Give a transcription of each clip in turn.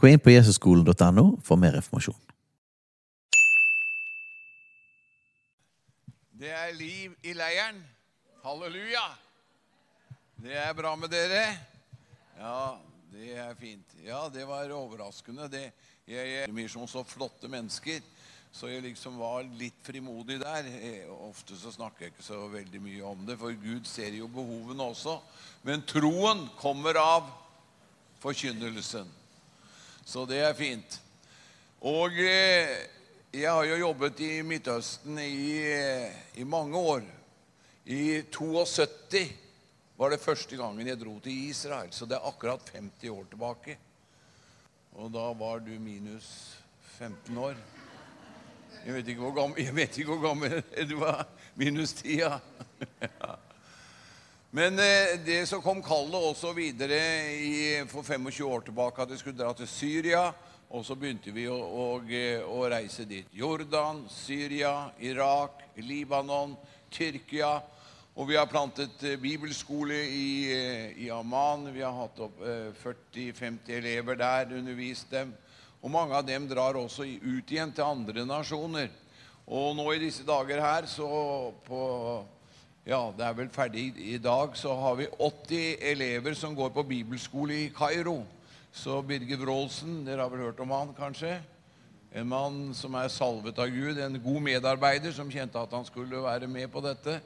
Gå inn på jesusskolen.no for mer informasjon. Det er liv i leiren. Halleluja! Det er bra med dere. Ja, det er fint. Ja, det var overraskende. Det, jeg er misjon så flotte mennesker, så jeg liksom var litt frimodig der. Ofte så snakker jeg ikke så veldig mye om det, for Gud ser jo behovene også. Men troen kommer av forkynnelsen. Så det er fint. Og eh, jeg har jo jobbet i Midtøsten i, eh, i mange år. I 72 var det første gangen jeg dro til Israel, så det er akkurat 50 år tilbake. Og da var du minus 15 år. Jeg vet ikke hvor gammel, ikke hvor gammel du var. Minus 10, ja. Men eh, det så kom kallet også videre i, for 25 år tilbake at vi skulle dra til Syria. Og så begynte vi å, å, å reise dit. Jordan, Syria, Irak, Libanon, Tyrkia. Og vi har plantet eh, bibelskole i, eh, i Amman. Vi har hatt opp eh, 40-50 elever der, undervist dem. Og mange av dem drar også ut igjen til andre nasjoner. Og nå i disse dager her, så på Ja, det er vel ferdig i dag, så har vi 80 elever som går på bibelskole i Kairo. Så Birger Wroldsen, dere har vel hørt om han, kanskje? En mann som er salvet av Gud, en god medarbeider som kjente at han skulle være med på dette.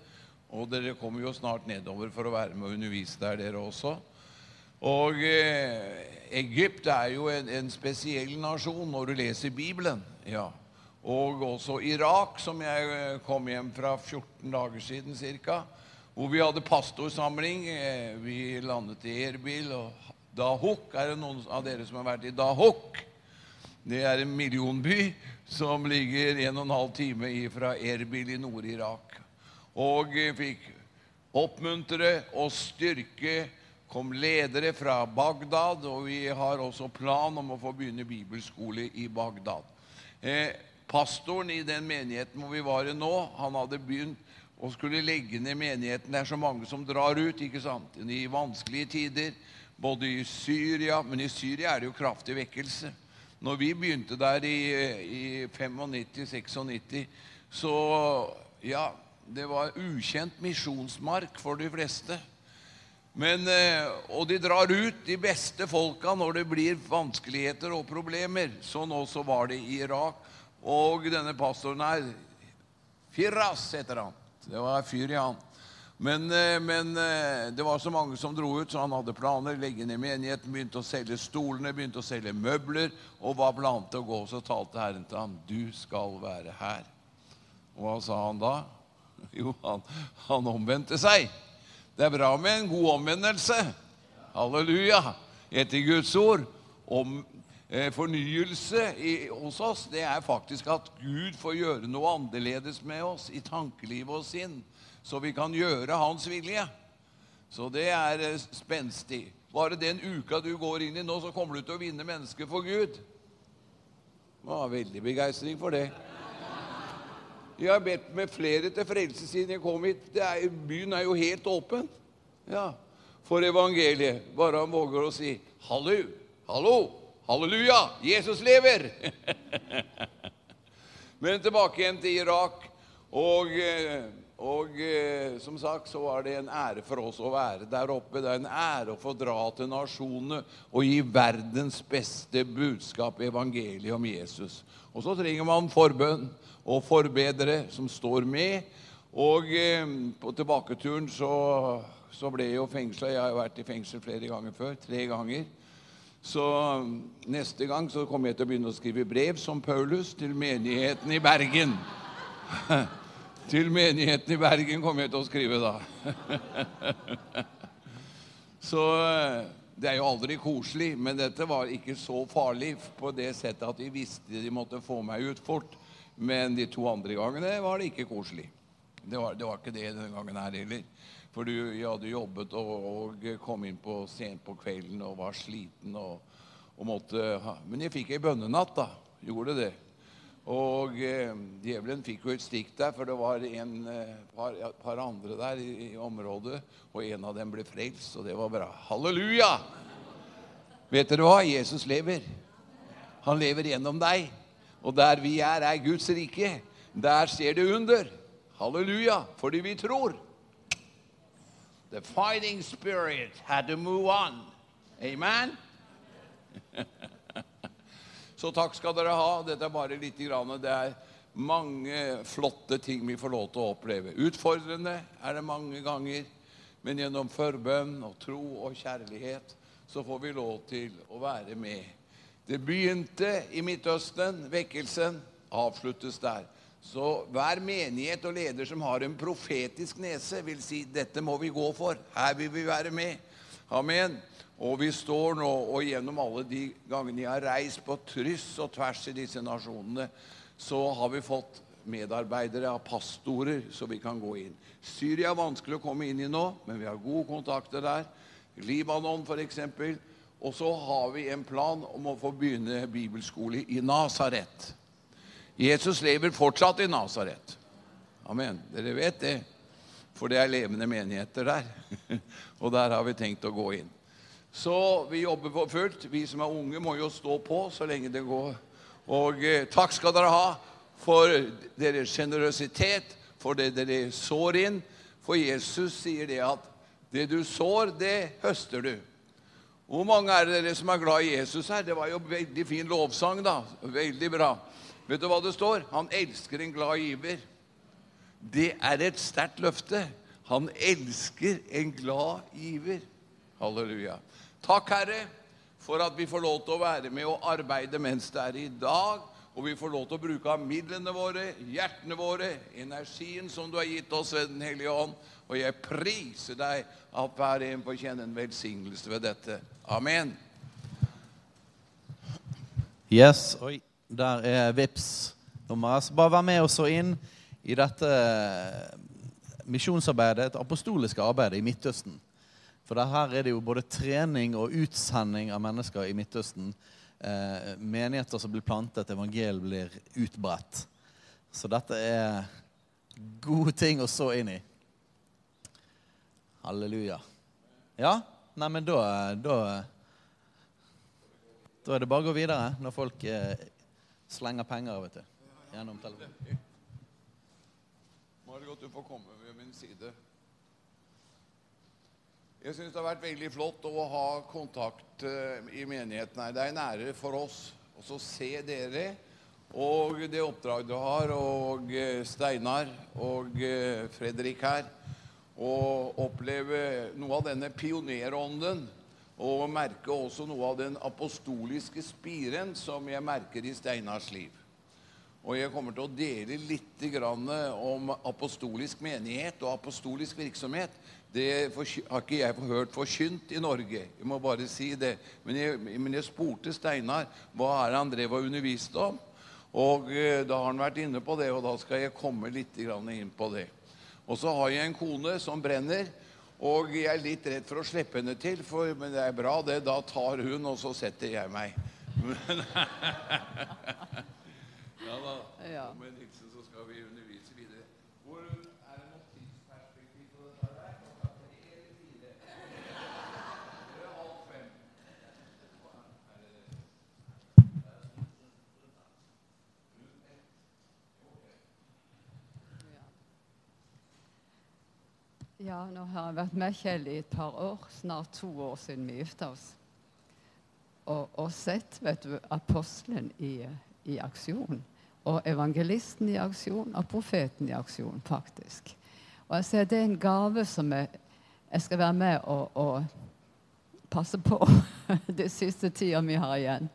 Og dere kommer jo snart nedover for å være med og undervise der, dere også. Og eh, Egypt er jo en, en spesiell nasjon når du leser Bibelen. Ja. Og også Irak, som jeg eh, kom hjem fra 14 dager siden ca. Hvor vi hadde pastorsamling. Eh, Vi landet i Erbil og Dahuk. Er det noen av dere som har vært i Dahuk? Det er en millionby som ligger en og en halv time fra Erbil i Nord-Irak. Og eh, fikk oppmuntre og styrke. Kom ledere fra Bagdad, og vi har også plan om å få begynne bibelskole i Bagdad. Eh, pastoren i den menigheten hvor vi var nå, han hadde begynt å skulle legge ned menigheten. Det er så mange som drar ut ikke sant? i vanskelige tider, både i Syria Men i Syria er det jo kraftig vekkelse. Når vi begynte der i, i 95-96, så ja, det var ukjent misjonsmark for de fleste. Men, eh, og de drar ut, de beste folka, når det blir vanskeligheter og problemer. Sånn også var det i Irak. Og denne pastoren her, Firas heter han. Det var fyr i han. Men, eh, men eh, det var så mange som dro ut, så han hadde planer. Legge ned menigheten, begynte å selge stolene, begynte å selge møbler. Og var plantet å gå, så talte Herren til ham, du skal være her. Og hva sa han da? Jo, han, han omvendte seg. Det er bra med en god omvendelse. Halleluja. Etter Guds ord. Om fornyelse i, hos oss, det er faktisk at Gud får gjøre noe annerledes med oss i tankelivet og sinn, så vi kan gjøre Hans vilje. Så det er eh, spenstig. Bare den uka du går inn i nå, så kommer du til å vinne mennesker for Gud. Det var veldig begeistring for det. Jeg har bedt med flere til frelse siden jeg kom hit. Er, byen er jo helt åpen ja, for evangeliet. Bare han våger å si 'hallo, hallo, halleluja, Jesus lever'. Men tilbake igjen til Irak. Og, eh, og eh, som sagt så var det en ære for oss å være der oppe. Det er en ære å få dra til nasjonene og gi verdens beste budskap, evangeliet om Jesus. Og så trenger man forbønn og forbedere som står med. Og eh, på tilbaketuren så, så ble jeg jo fengsla. Jeg har jo vært i fengsel flere ganger før. Tre ganger. Så neste gang så kommer jeg til å begynne å skrive brev som Paulus til menigheten i Bergen. til menigheten i Bergen kommer jeg til å skrive da. så eh, Det er jo aldri koselig, men dette var ikke så farlig på det settet at de visste de måtte få meg ut fort. Men de to andre gangene var det ikke koselig. Det var, det var ikke det denne gangen her heller. For du, jeg hadde jobbet og, og kom inn på sent på kvelden og var sliten. og, og måtte ha. Men jeg fikk ei bønnenatt, da. Gjorde det. Og eh, djevelen fikk jo et stikk der, for det var en eh, par, par andre der i, i området, og en av dem ble frelst, og det var bra. Halleluja! Vet dere hva? Jesus lever. Han lever gjennom deg. Og der vi er, er Guds rike. Der ser det under. Halleluja! Fordi vi tror. The fighting spirit had to move on. Amen? Så takk skal dere ha. Dette er bare litt. Grann. Det er mange flotte ting vi får lov til å oppleve. Utfordrende er det mange ganger, men gjennom forbønn og tro og kjærlighet så får vi lov til å være med. Det begynte i Midtøsten. Vekkelsen avsluttes der. Så hver menighet og leder som har en profetisk nese, vil si dette må vi gå for. Her vil vi være med. Amen. Og vi står nå, og gjennom alle de gangene jeg har reist på tryss og tvers i disse nasjonene, så har vi fått medarbeidere av pastorer, så vi kan gå inn. Syria er vanskelig å komme inn i nå, men vi har gode kontakter der. Libanon, f.eks. Og så har vi en plan om å få begynne bibelskole i Nasaret. Jesus lever fortsatt i Nasaret. Amen. Dere vet det, for det er levende menigheter der. Og der har vi tenkt å gå inn. Så vi jobber på fullt. Vi som er unge, må jo stå på så lenge det går. Og eh, takk skal dere ha for deres sjenerøsitet, for det dere sår inn. For Jesus sier det at det du sår, det høster du. Hvor mange er dere som er glad i Jesus her? Det var jo veldig fin lovsang, da. Veldig bra. Vet du hva det står? Han elsker en glad giver. Det er et sterkt løfte. Han elsker en glad giver. Halleluja. Takk, Herre, for at vi får lov til å være med og arbeide mens det er i dag. Og vi får lov til å bruke av midlene våre, hjertene våre, energien som du har gitt oss ved Den hellige ånd. Og jeg priser deg at hver en får kjenne en velsignelse ved dette. Amen. Yes, oi, der er vips nummeret. Så bare vær med oss inn i dette misjonsarbeidet, et apostoliske arbeid i Midtøsten. For her er det jo både trening og utsending av mennesker i Midtøsten. Eh, menigheter som blir plantet, evangeliet blir utbredt. Så dette er gode ting å så inn i. Halleluja. Ja? Nei, men da, da Da er det bare å gå videre når folk eh, slenger penger vet du, gjennom telefonen. Margot, du får komme ved min side. Jeg syns det har vært veldig flott å ha kontakt eh, i menigheten her. Det er en ære for oss å se dere og det oppdraget du har, og eh, Steinar og eh, Fredrik her. Og oppleve noe av denne pionerånden. Og merke også noe av den apostoliske spiren som jeg merker i Steinars liv. Og jeg kommer til å dele litt om apostolisk menighet og apostolisk virksomhet. Det har ikke jeg hørt forkynt i Norge. Jeg må bare si det. Men jeg, men jeg spurte Steinar hva er han drev og underviste om. Og eh, da har han vært inne på det, og da skal jeg komme litt inn på det. Og så har jeg en kone som brenner, og jeg er litt redd for å slippe henne til. For, men det er bra, det. Da tar hun, og så setter jeg meg. ja da. Ja. Med Nilsen så skal vi undervise videre. Hvor er det noe tidsperspektiv på dette her? Klokka tre eller fire? Eller halv fem? Ja, nå har jeg vært med Kjell i et par år, snart to år siden vi gifta oss. Og, og sett vet du, apostelen i, i aksjon. Og evangelisten i aksjon, og profeten i aksjon, faktisk. Og jeg ser Det er en gave som jeg, jeg skal være med og, og passe på den siste tida vi har igjen.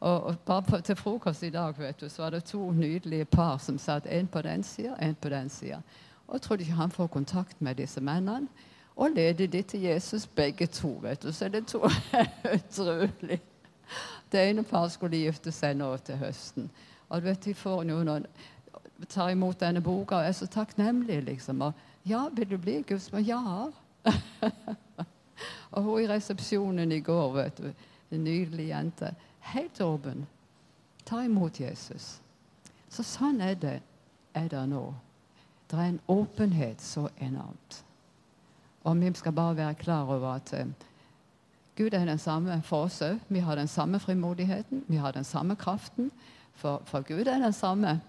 Og, og bare på, til frokost i dag vet du, så var det to nydelige par som satt en på den sida, en på den sida. Og jeg trodde ikke han får kontakt med disse mennene. og leder de til Jesus, begge to. vet du. Så det to utrolig. Det ene paret skulle gifte seg nå til høsten. Og du vet, de får noen tar imot denne boka og er så takknemlige, liksom. Og ja, vil du bli gudsmann? Ja. og hun i resepsjonen i går, vet du, en nydelig jente, helt åpen. Ta imot Jesus. Så sånn er det, er det nå. Det er en åpenhet så enormt. Og vi skal bare være klar over at eh, Gud er den samme for oss òg. Vi har den samme frimodigheten, vi har den samme kraften. For, for Gud er den samme.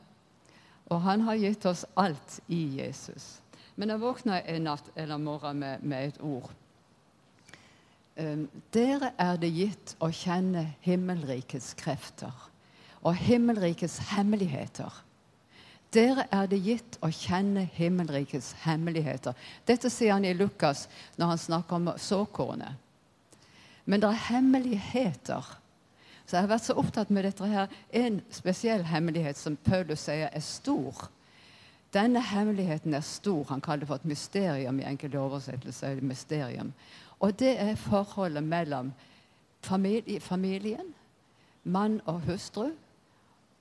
Og han har gitt oss alt i Jesus. Men jeg våkna en natt eller morgen med, med et ord. Um, dere er det gitt å kjenne himmelrikets krefter og himmelrikets hemmeligheter. Dere er det gitt å kjenne himmelrikets hemmeligheter. Dette sier han i Lukas når han snakker om såkornet. Men det er hemmeligheter. Så jeg har vært så opptatt med dette her. En spesiell hemmelighet som Paulus sier er stor. Denne hemmeligheten er stor. Han kaller det for et mysterium i enkelte oversettelser. mysterium. Og det er forholdet mellom familie, familien, mann og hustru.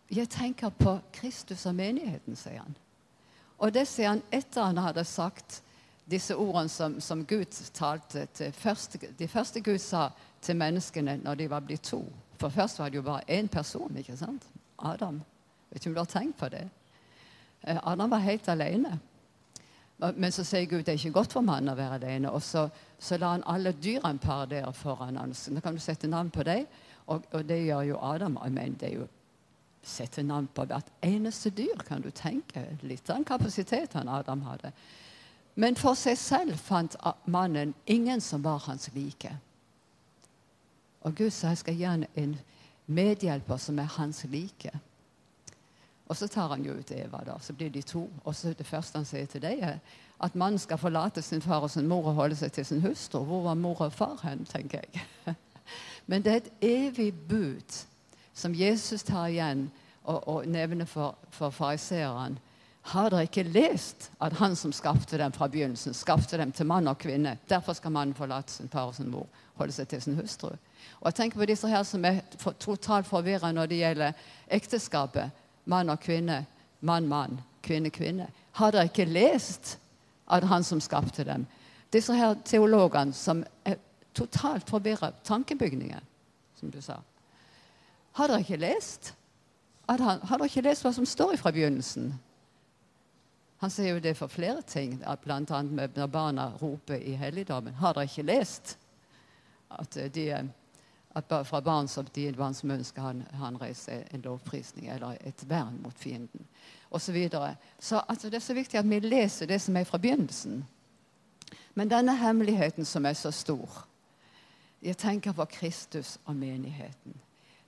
Jeg tenker på Kristus og menigheten, sier han. Og det sier han etter han hadde sagt disse ordene som, som Gud talte til første, De første Gud sa til menneskene når de var blitt to. For først var det jo bare én person, ikke sant? Adam. Vet ikke om du har tenkt på det? Eh, Adam var helt alene. Men så sier Gud det er ikke godt for mannen å være alene. Og så, så la han alle dyrene paradere foran ham. Da kan du sette navn på dem. Og, og, det gjør jo Adam. Men det er jo sette navn på hvert eneste dyr, kan du tenke. Litt av den kapasiteten Adam hadde. Men for seg selv fant mannen ingen som var hans like. Og Gud sa jeg skal gi han en medhjelper som er hans like. Og så tar han jo ut Eva, da, så blir de to. Og så det første han sier til deg, er at mannen skal forlate sin far og sin mor og holde seg til sin hustru. Hvor var mor og far hen, tenker jeg. Men det er et evig bud som Jesus tar igjen og, og nevner for, for fariseeren. Har dere ikke lest at han som skapte dem fra begynnelsen, skapte dem til mann og kvinne? Derfor skal mannen forlate sin far og sin mor, holde seg til sin hustru. Og jeg tenker på disse her som er totalt forvirra når det gjelder ekteskapet. Mann og kvinne, mann, mann, kvinne, kvinne. Har dere ikke lest at han som skapte dem? Disse her teologene som er totalt forvirra. Tankebygningen, som du sa. Har dere ikke lest? Han, har dere ikke lest hva som står fra begynnelsen? Han sier jo det for flere ting, bl.a. når barna roper i helligdommen. Har dere ikke lest at de at fra barn som de barns munn skal han, han reise en lovprisning eller et vern mot fienden. Og så videre. så altså, det er så viktig at vi leser det som er fra begynnelsen. Men denne hemmeligheten som er så stor Jeg tenker på Kristus og menigheten.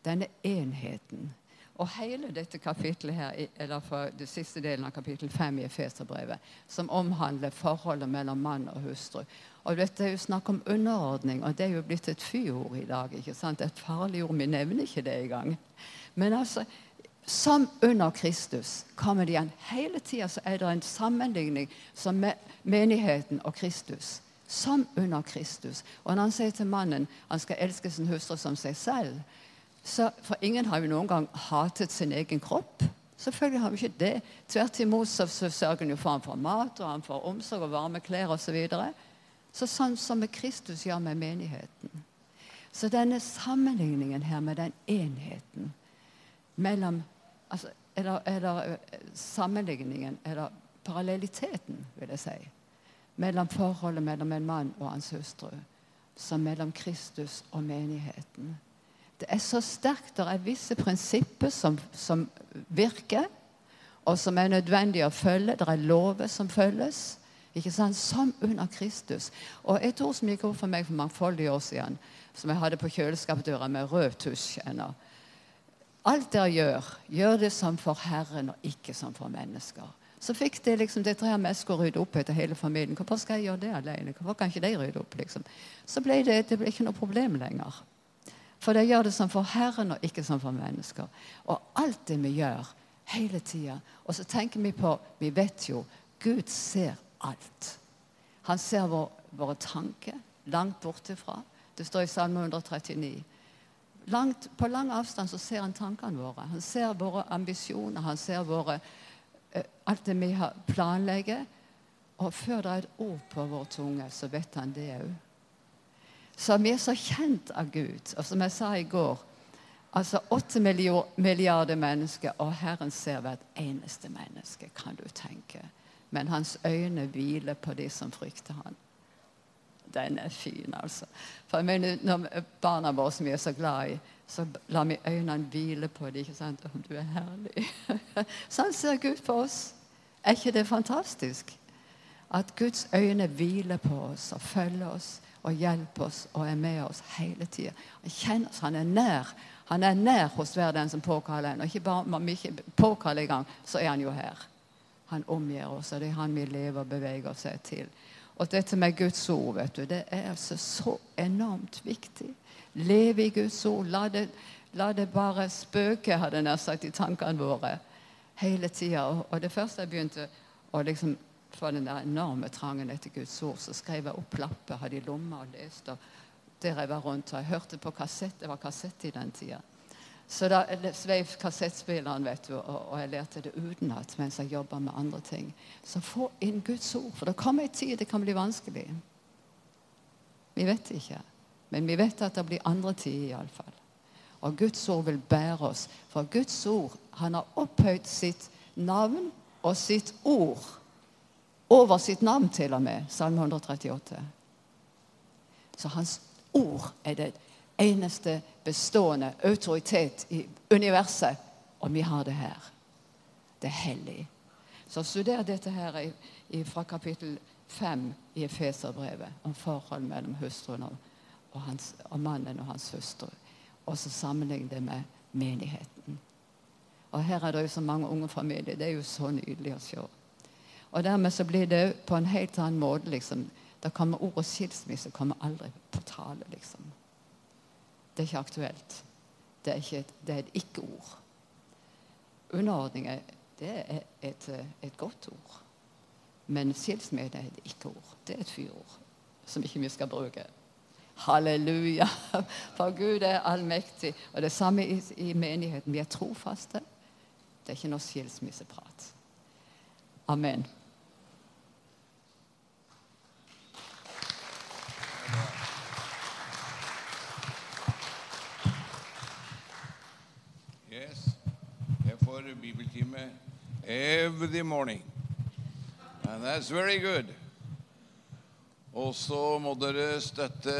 Denne enheten. Og hele dette kapittelet her, eller for den siste delen av kapittel 5 i Efeserbrevet, som omhandler forholdet mellom mann og hustru. Og dette er jo snakk om underordning, og det er jo blitt et fyord i dag. ikke sant? Et farlig ord. Vi nevner ikke det engang. Men altså, som under Kristus kommer det igjen. Hele tida er det en sammenligning som med menigheten og Kristus. Som under Kristus. Og når han sier til mannen han skal elske sin hustru som seg selv så, For ingen har jo noen gang hatet sin egen kropp. Selvfølgelig har vi ikke det. Tvert imot så, så sørger han jo for han får mat og han får omsorg og varme klær osv. Så, videre. Så sånn som med Kristus gjør med menigheten. Så denne sammenligningen her med den enheten mellom altså, eller, eller, sammenligningen, eller parallelliteten, vil jeg si, mellom forholdet mellom en mann og hans hustru, som mellom Kristus og menigheten. Det er så sterkt. Det er visse prinsipper som, som virker, og som er nødvendig å følge. Det er lover som følges. Ikke sant? Som under Kristus. Og Et ord som gikk opp for meg for mangfoldige år siden, som jeg hadde på kjøleskapsdøra med rød tusj ennå. Alt dere gjør, gjør det som for Herren og ikke som for mennesker. Så fikk det liksom, det her med å rydde opp etter hele familien. Hvorfor skal jeg gjøre det alene? Hvorfor kan ikke de rydde opp? liksom? Så ble det, det ble ikke noe problem lenger. For de gjør det som for Herren og ikke som for mennesker. Og alt det vi gjør hele tida Og så tenker vi på Vi vet jo Gud ser alt. Han ser vår våre tanker langt bortifra. Det står i Salme 139. Langt, på lang avstand så ser han tankene våre. Han ser våre ambisjoner, han ser våre, eh, alt det vi planlegger. Og før det er et ord på vår tunge, så vet han det òg. Vi er så kjent av Gud. Og som jeg sa i går Altså åtte milliarder mennesker, og Herren ser hvert eneste menneske, kan du tenke. Men hans øyne hviler på de som frykter han. Den er fin, altså. For jeg mener, Når barna våre som vi er så glad i, så lar vi øynene hvile på dem. ikke sant? Om du er herlig. sånn ser Gud på oss. Er ikke det fantastisk? At Guds øyne hviler på oss og følger oss og hjelper oss og er med oss hele tida. Han kjenner oss, han er nær. Han er nær hos hver den som påkaller en. Og ikke bare om vi ikke påkaller i gang, så er han jo her. Han omgir oss, og det er han vi lever og beveger oss til. Og dette med Guds ord, vet du, det er altså så enormt viktig. Leve i Guds ord. La det, la det bare spøke, hadde jeg nær sagt, i tankene våre hele tida. Og, og, det første jeg begynte å liksom få den der enorme trangen etter Guds ord, så skrev jeg opp lapper, hadde i lomma og leste. der jeg var rundt. Og jeg hørte på kassett. Det var kassett i den tida. Så da sveiv kassettspilleren, vet du, og, og jeg lærte det utenat mens jeg jobba med andre ting. Så få inn Guds ord, for det kommer en tid det kan bli vanskelig. Vi vet ikke, men vi vet at det blir andre tider iallfall. Og Guds ord vil bære oss. For Guds ord, han har opphøyd sitt navn og sitt ord over sitt navn, til og med. Salme 138. Så hans ord er det eneste bestående autoritet i universet. Og vi har det her. Det er hellig. Så studer dette her fra kapittel 5 i Efeserbrevet om forhold mellom hustruen og, og, hans, og, mannen og hans hustru. Og så sammenlign det med menigheten. Og her er det jo så mange unge familier. Det er jo så nydelig å se. Og dermed så blir det på en helt annen måte liksom, da kommer ordet skilsmisse kommer aldri på tale, liksom. Det er ikke aktuelt. Det er, ikke et, det er et ikke-ord. Underordning er et, et, godt ord. Men skilsmisse er et ikke-ord. Det er et fyrord som ikke vi skal bruke. Halleluja! For Gud er allmektig. Og det samme i, i menigheten. Vi er trofaste. Det er ikke noe skilsmisseprat. Amen. Bibeltime every morning. And that's very good. Og så må dere støtte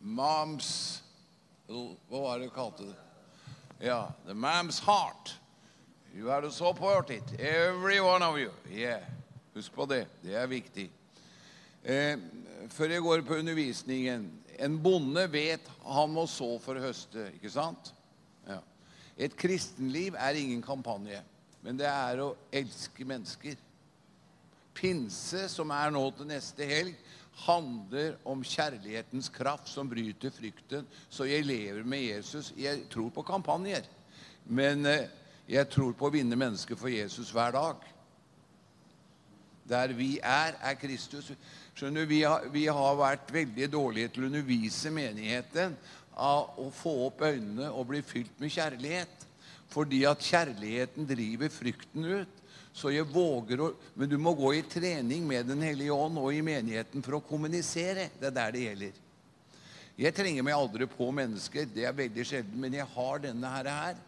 Moms Hva var det du kalte det? Ja, The Mam's Heart. You have to it. Every one of you. Yeah. Husk på det. Det er viktig. Eh, før jeg går på undervisningen En bonde vet han må så for å høste, ikke sant? Et kristenliv er ingen kampanje, men det er å elske mennesker. Pinse, som er nå til neste helg, handler om kjærlighetens kraft som bryter frykten. Så jeg lever med Jesus. Jeg tror på kampanjer, men eh, jeg tror på å vinne mennesker for Jesus hver dag. Der vi er, er Kristus. Skjønner du, vi har, vi har vært veldig dårlige til å undervise menigheten av å få opp øynene og bli fylt med kjærlighet. Fordi at kjærligheten driver frykten ut. Så jeg våger å Men du må gå i trening med Den hellige ånd og i menigheten for å kommunisere. Det er der det gjelder. Jeg trenger meg aldri på mennesker, det er veldig sjelden, men jeg har denne her, her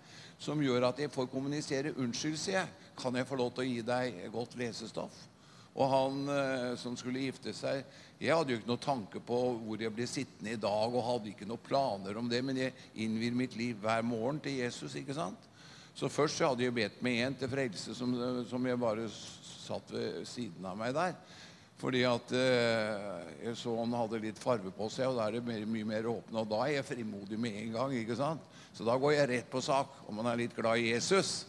som gjør at jeg får kommunisere. 'Unnskyld', sier jeg. 'Kan jeg få lov til å gi deg godt lesestoff?' Og han eh, som skulle gifte seg, jeg hadde jo ikke noe tanke på hvor jeg ble sittende i dag, og hadde ikke noen planer om det, men jeg innvier mitt liv hver morgen til Jesus. ikke sant? Så først så hadde jeg bedt med en til frelse som, som, jeg bare satt ved siden av meg der. Fordi at eh, jeg så han hadde litt farve på seg, og da er det mye, mye mer åpne. Og da er jeg frimodig med en gang. ikke sant? Så da går jeg rett på sak, om man er litt glad i Jesus.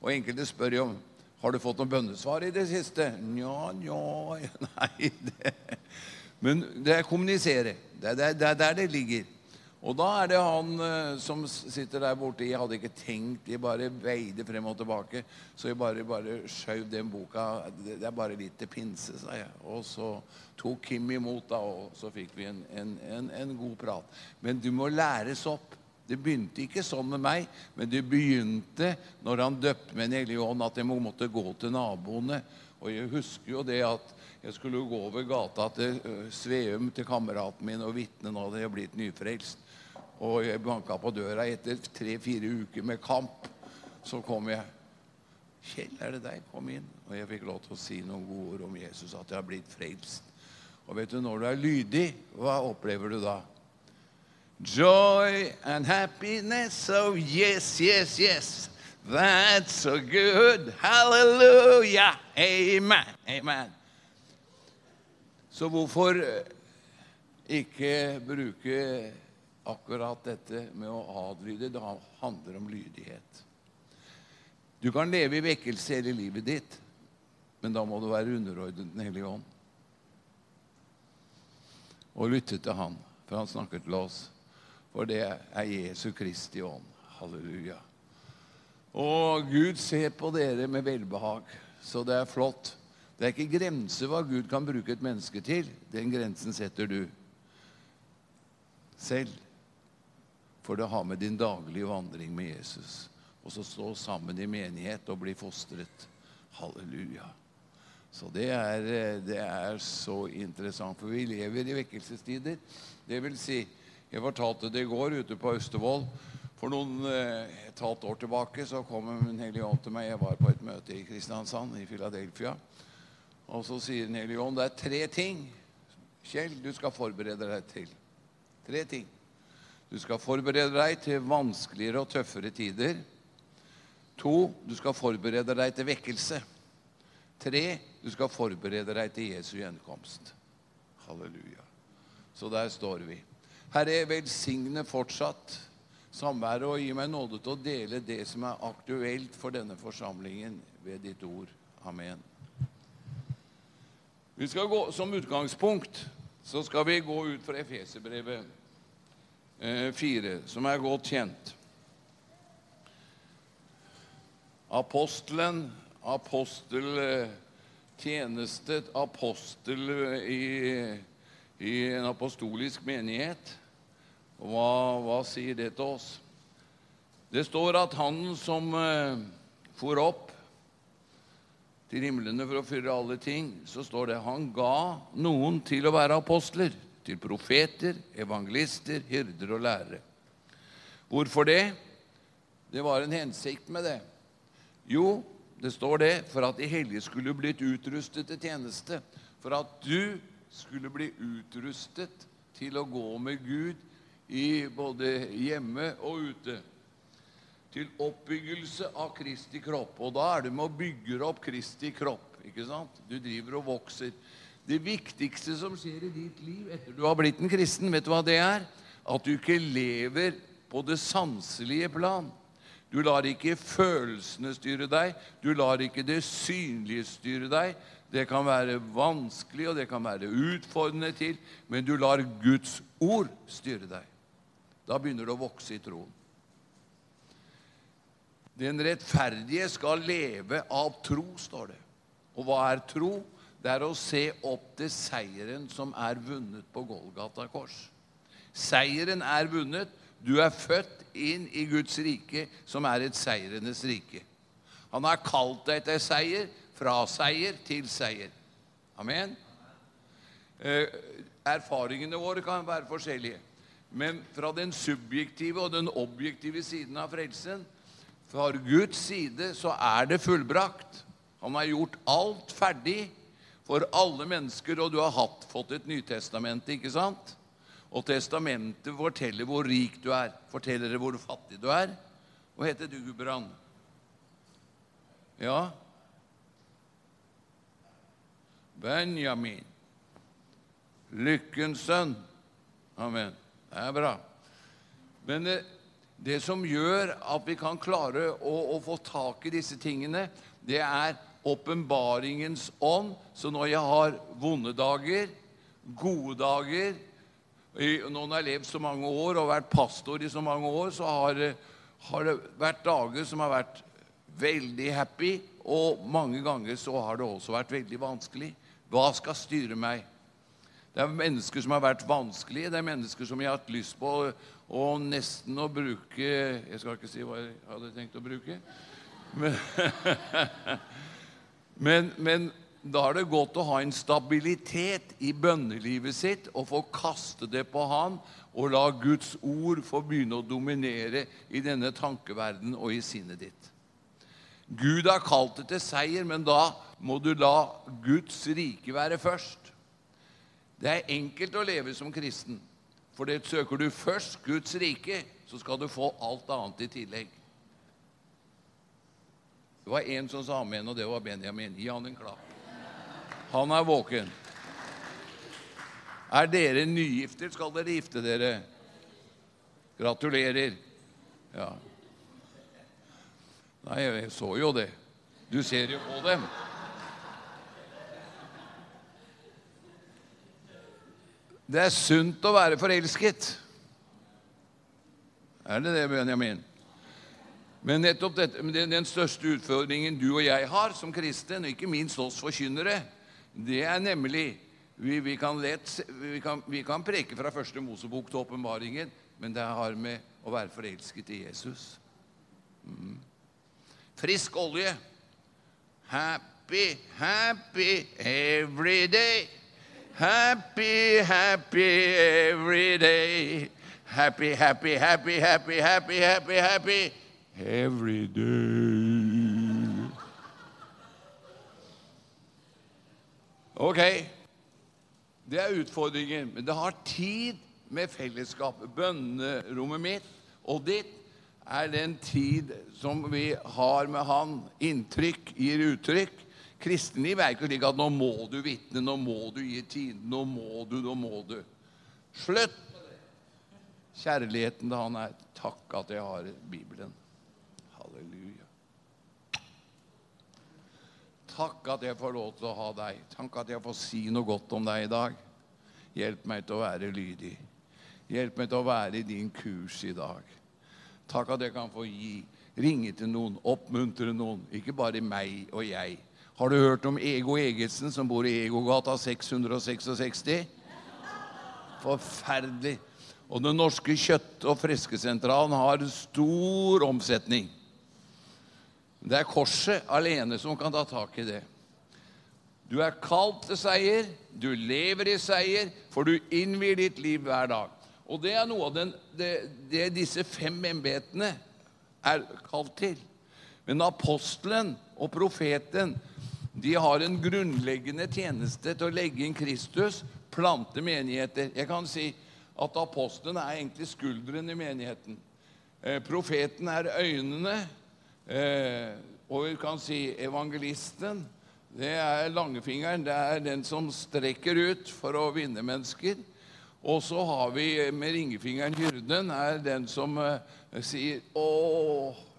Og enkelte spør jo om har du fått noen bønnesvar i det siste? Nja, nja Nei, det Men det er kommunisere. Det er der det ligger. Og da er det han eh, som sitter der borte. Jeg hadde ikke tenkt, jeg bare veide frem og tilbake. Så jeg bare, bare skjøv den boka. Det er bare litt til pinse, sa jeg. Og så tok Kim imot, da, og så fikk vi en, en, en, en god prat. Men du må læres opp. Det begynte ikke sånn med meg, men det begynte når han døpte med Den hellige ånd, at jeg måtte gå til naboene. Og jeg husker jo det at jeg skulle gå over gata til Sveum til kameraten min og vitne nå hadde jeg blitt nyfrelst. Og jeg banka på døra etter tre-fire uker med kamp. Så kom jeg. 'Kjell, er det deg? Kom inn.' Og jeg fikk lov til å si noen gode ord om Jesus, at jeg har blitt frelst. Og vet du, når du er lydig, hva opplever du da? Joy and happiness, oh yes, yes, yes. That's so good. Hallelujah. Amen. Amen. Så hvorfor eh, ikke bruke akkurat dette med å adlyde? Det handler om lydighet. Du kan leve i vekkelse hele livet ditt, men da må du være underordnet Den hellige ånd. Og lytte til Han, for Han snakker til oss. For det er Jesu Kristi ånd. Halleluja. Og Gud ser på dere med velbehag, så det er flott. Det er ikke grenser hva Gud kan bruke et menneske til. Den grensen setter du selv. For det har med din daglige vandring med Jesus. Og så stå sammen i menighet og bli fostret. Halleluja. Så det er, eh, det er så interessant, for vi lever i vekkelsestider. Det vil si, jeg fortalte det i går ute på Austevoll. For noen eh, et halvt år tilbake så kom Den hellige ånd til meg. Jeg var på et møte i Kristiansand, i Philadelphia. Og så sier Den hellige ånd det er tre ting Kjell, du skal forberede deg til. Tre ting. Du skal forberede deg til vanskeligere og tøffere tider. To, du skal forberede deg til vekkelse. Tre, du skal forberede deg til Jesu gjenkomst. Halleluja. Så der står vi. Herre, velsigne fortsatt samværet og gi meg nåde til å dele det som er aktuelt for denne forsamlingen ved ditt ord. Amen. Vi skal gå, Som utgangspunkt så skal vi gå ut fra Efeserbrevet eh, 4, som er godt kjent. Apostelen, aposteltjeneste, apostel i, i en apostolisk menighet. Og Hva, hva sier det til oss? Det står at han som eh, for opp til himlene for å fylle alle ting, så står det han ga noen til å være apostler, til profeter, evangelister, hyrder og lærere. Hvorfor det? Det var en hensikt med det. Jo, det står det for at de hellige skulle blitt utrustet til tjeneste. For at du skulle bli utrustet til å gå med Gud i både hjemme og ute. Til oppbyggelse av Kristi kropp. Og da er det med å bygge opp Kristi kropp. ikke sant? Du driver og vokser. Det viktigste som skjer i ditt liv etter du har blitt en kristen, vet du hva det er? At du ikke lever på det sanselige plan. Du lar ikke følelsene styre deg. Du lar ikke det synlige styre deg. Det kan være vanskelig, og det kan være utfordrende til, men du lar Guds ord styre deg. Da begynner du å vokse i troen. Den rettferdige skal leve av tro, står det. Og hva er tro? Det er å se opp til seieren som er vunnet på Golgata kors. Seieren er vunnet. Du er født inn i Guds rike, som er et seierenes rike. Han har kalt deg til seier, fra seier til seier. Amen. Eh, erfaringene våre kan være forskjellige. Men fra den subjektive og den objektive siden av frelsen, fra Guds side, så er det fullbrakt. Han har gjort alt ferdig for alle mennesker, og du har hatt, fått et Nytestamente, ikke sant? Og testamentet forteller hvor rik du er, forteller hvor fattig du er. Hva heter du, Gudbrand? Ja? Benjamin. Lykkens sønn. Amen. Det er bra. Men det, det som gjør at vi kan klare å, å få tak i disse tingene, det er åpenbaringens ånd. Så når jeg har vonde dager, gode dager, Når en har levd så mange år og vært pastor i så mange år, så har, har det vært dager som har vært veldig happy, og mange ganger så har det også vært veldig vanskelig. Hva skal styre meg? Det er mennesker som har vært vanskelige. Det er mennesker som jeg har hatt lyst på å nesten å bruke Jeg skal ikke si hva jeg hadde tenkt å bruke. Men, men, men da er det godt å ha en stabilitet i bønnelivet sitt og få kaste det på Han og la Guds ord få begynne å dominere i denne tankeverden og i sinnet ditt. Gud har kalt det til seier, men da må du la Guds rike være først. Det er enkelt å leve som kristen, for det søker du først Guds rike, så skal du få alt annet i tillegg. Det var en som sa amen, og det var Benjamin. Gi han en klapp. Han er våken. Er dere nygifter, skal dere gifte dere. Gratulerer. Ja. Nei, jeg så jo det. Du ser jo på dem. Det er sunt å være forelsket. Er det det, Benjamin? Men nettopp dette, den, største utfordringen du og jeg har som kristen, og ikke minst oss forkynnere, det er nemlig vi, vi, kan kan, kan preke fra første Mosebok til åpenbaringen, men det har med å være forelsket i Jesus. Mm. Frisk olje. Happy, happy every day. Happy, happy every day. Happy, happy, happy, happy, happy, happy, happy every day. Ok, det er utfordringen. Men det har tid med fellesskapet. Bønnerommet mitt og ditt er den tid som vi har med Han. Inntrykk gir uttrykk. Kristenliv er ikke slik at nå må du vitne, nå må du gi tiden, nå må du, nå må du. Slutt. Kjærligheten til Han er takk at jeg har Bibelen. Halleluja. Takk at jeg får lov til å ha deg. Takk at jeg får si noe godt om deg i dag. Hjelp meg til å være lydig. Hjelp meg til å være i din kurs i dag. Takk at jeg kan få gi, ringe til noen, oppmuntre noen. Ikke bare meg og jeg. Har du hørt om Ego Egetsen som bor i Egogata 666? Forferdelig. Og Den norske kjøtt- og freskesentralen har stor omsetning. Det er korset alene som kan ta tak i det. Du er kalt til seier, du lever i seier, for du innvier ditt liv hver dag. Og det er noe av den, det, det disse fem embetene er kalt til. Men apostelen og profeten de har en grunnleggende tjeneste til å legge inn Kristus, plante menigheter. Jeg kan si at apostelen er egentlig skulderen i menigheten. Eh, profeten er øynene. Eh, og vi kan si evangelisten. Det er langfingeren. Det er den som strekker ut for å vinne mennesker. Og så har vi eh, med ringefingeren hyrden, er den som eh, sier Å,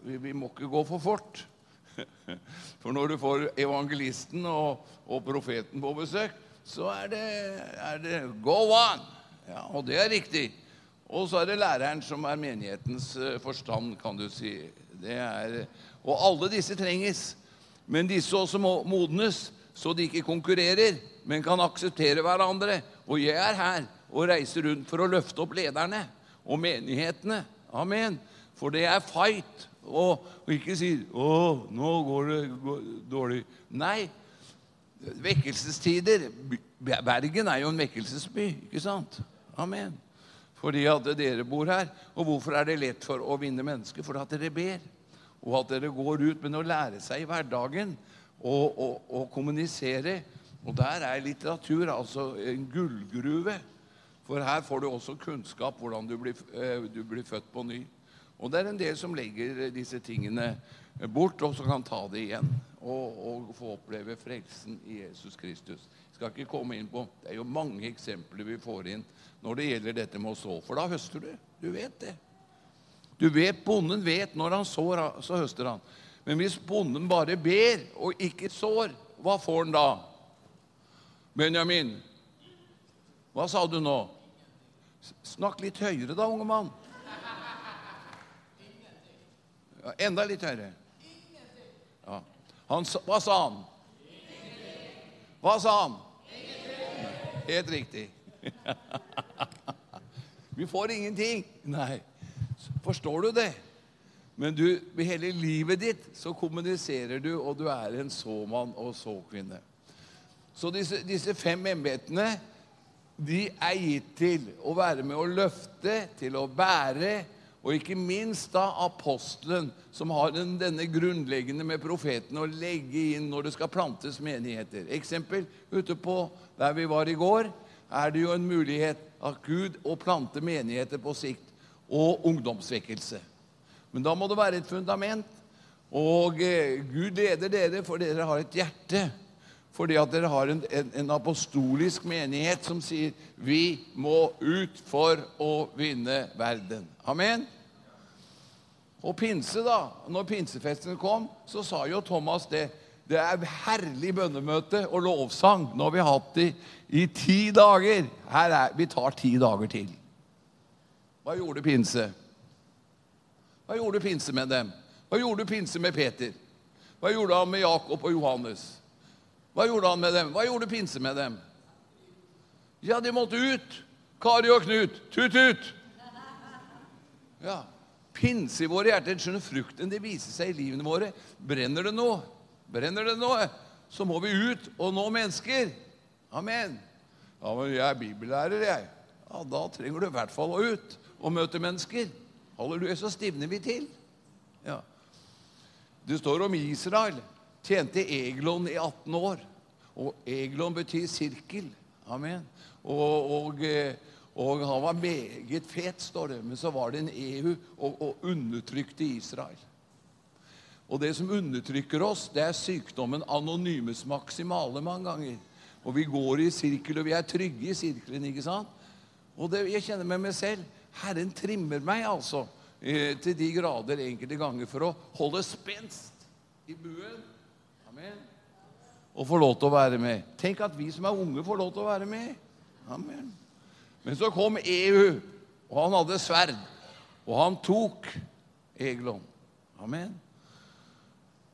vi, vi må ikke gå for fort. For når du får evangelisten og, og profeten på besøk, så er det, er det go on. Ja, og det er riktig. Og så er det læreren som er menighetens eh, forstand, kan du si. Er, og alle disse trenges. Men disse også må modnes, så de ikke konkurrerer, men kan akseptere hverandre. Og jeg er her og reiser rundt for å løfte opp lederne og menighetene. Amen. For det er fight. Og, og ikke si 'Å, nå går det dårlig'. Nei. Vekkelsestider Bergen er jo en vekkelsesby, ikke sant? Amen. Fordi at dere bor her. Og hvorfor er det lett for å vinne mennesker? Fordi at dere ber. Og at dere går ut med å lære seg i hverdagen og kommunisere. Og der er litteratur altså en gullgruve. For her får du også kunnskap hvordan du blir, eh, du blir født på ny. Og det er en del som legger disse tingene bort, og som kan ta det igjen. Og, og få oppleve frelsen i Jesus Kristus. Jeg skal ikke komme inn på, Det er jo mange eksempler vi får inn når det gjelder dette med å så. For da høster du. Du vet det. Du vet, Bonden vet når han sår, så høster han. Men hvis bonden bare ber og ikke sår, hva får han da? Benjamin, hva sa du nå? Snakk litt høyere da, unge mann. Ja, enda litt høyere. Ja. Han, hva sa han? Hva sa han? Helt riktig. Vi får ingenting. Nei. Forstår du det? Men du, med hele livet ditt så kommuniserer du, og du er en såmann og såkvinne. Så disse, disse fem embetene, de er gitt til å være med å løfte, til å bære, og ikke minst da apostelen, som har den, denne grunnleggende med profeten å legge inn når det skal plantes menigheter. Eksempel ute på der vi var i går, er det jo en mulighet av Gud å plante menigheter på sikt, og ungdomsvekkelse. Men da må det være et fundament. Og eh, Gud leder dere, for dere har et hjerte. Fordi at dere har en, en, en apostolisk menighet som sier vi må ut for å vinne verden. Amen. Og pinse, da. Når pinsefesten kom, så sa jo Thomas det. Det er herlig bønnemøte og lovsang. Nå har vi hatt det i ti dager. Her er, vi tar ti dager til. Hva gjorde pinse? Hva gjorde pinse med dem? Hva gjorde pinse med Peter? Hva gjorde han med Jakob og Johannes? Hva gjorde han med dem? Hva gjorde pinse med dem? Ja, de måtte ut. Kari og Knut, tut-tut. Ja. Pinse i våre hjerter. Skjønner frukten det viser seg i livene våre. Brenner det noe, brenner det noe, så må vi ut og nå mennesker. Amen. Ja, men jeg er bibellærer, jeg. Ja, Da trenger du i hvert fall å ut og møte mennesker. Halleluja, så stivner vi til. Ja. Det står om Israel. Tjente Eglon i 18 år. Og Eglon betyr sirkel. Amen. Og, og, eh, og han var meget fet, står det. Men så var det en EU og, og undertrykte Israel. Og det som undertrykker oss, det er sykdommen anonymes maximale mange ganger. Og vi går i sirkel, og vi er trygge i sirkelen, ikke sant? Og det, jeg kjenner med meg selv Herren trimmer meg altså eh, til de grader enkelte ganger for å holde spenst i buen. Og får lov til å være med. Tenk at vi som er unge, får lov til å være med. Amen. Men så kom EU, og han hadde sverd. Og han tok Eglon. Amen.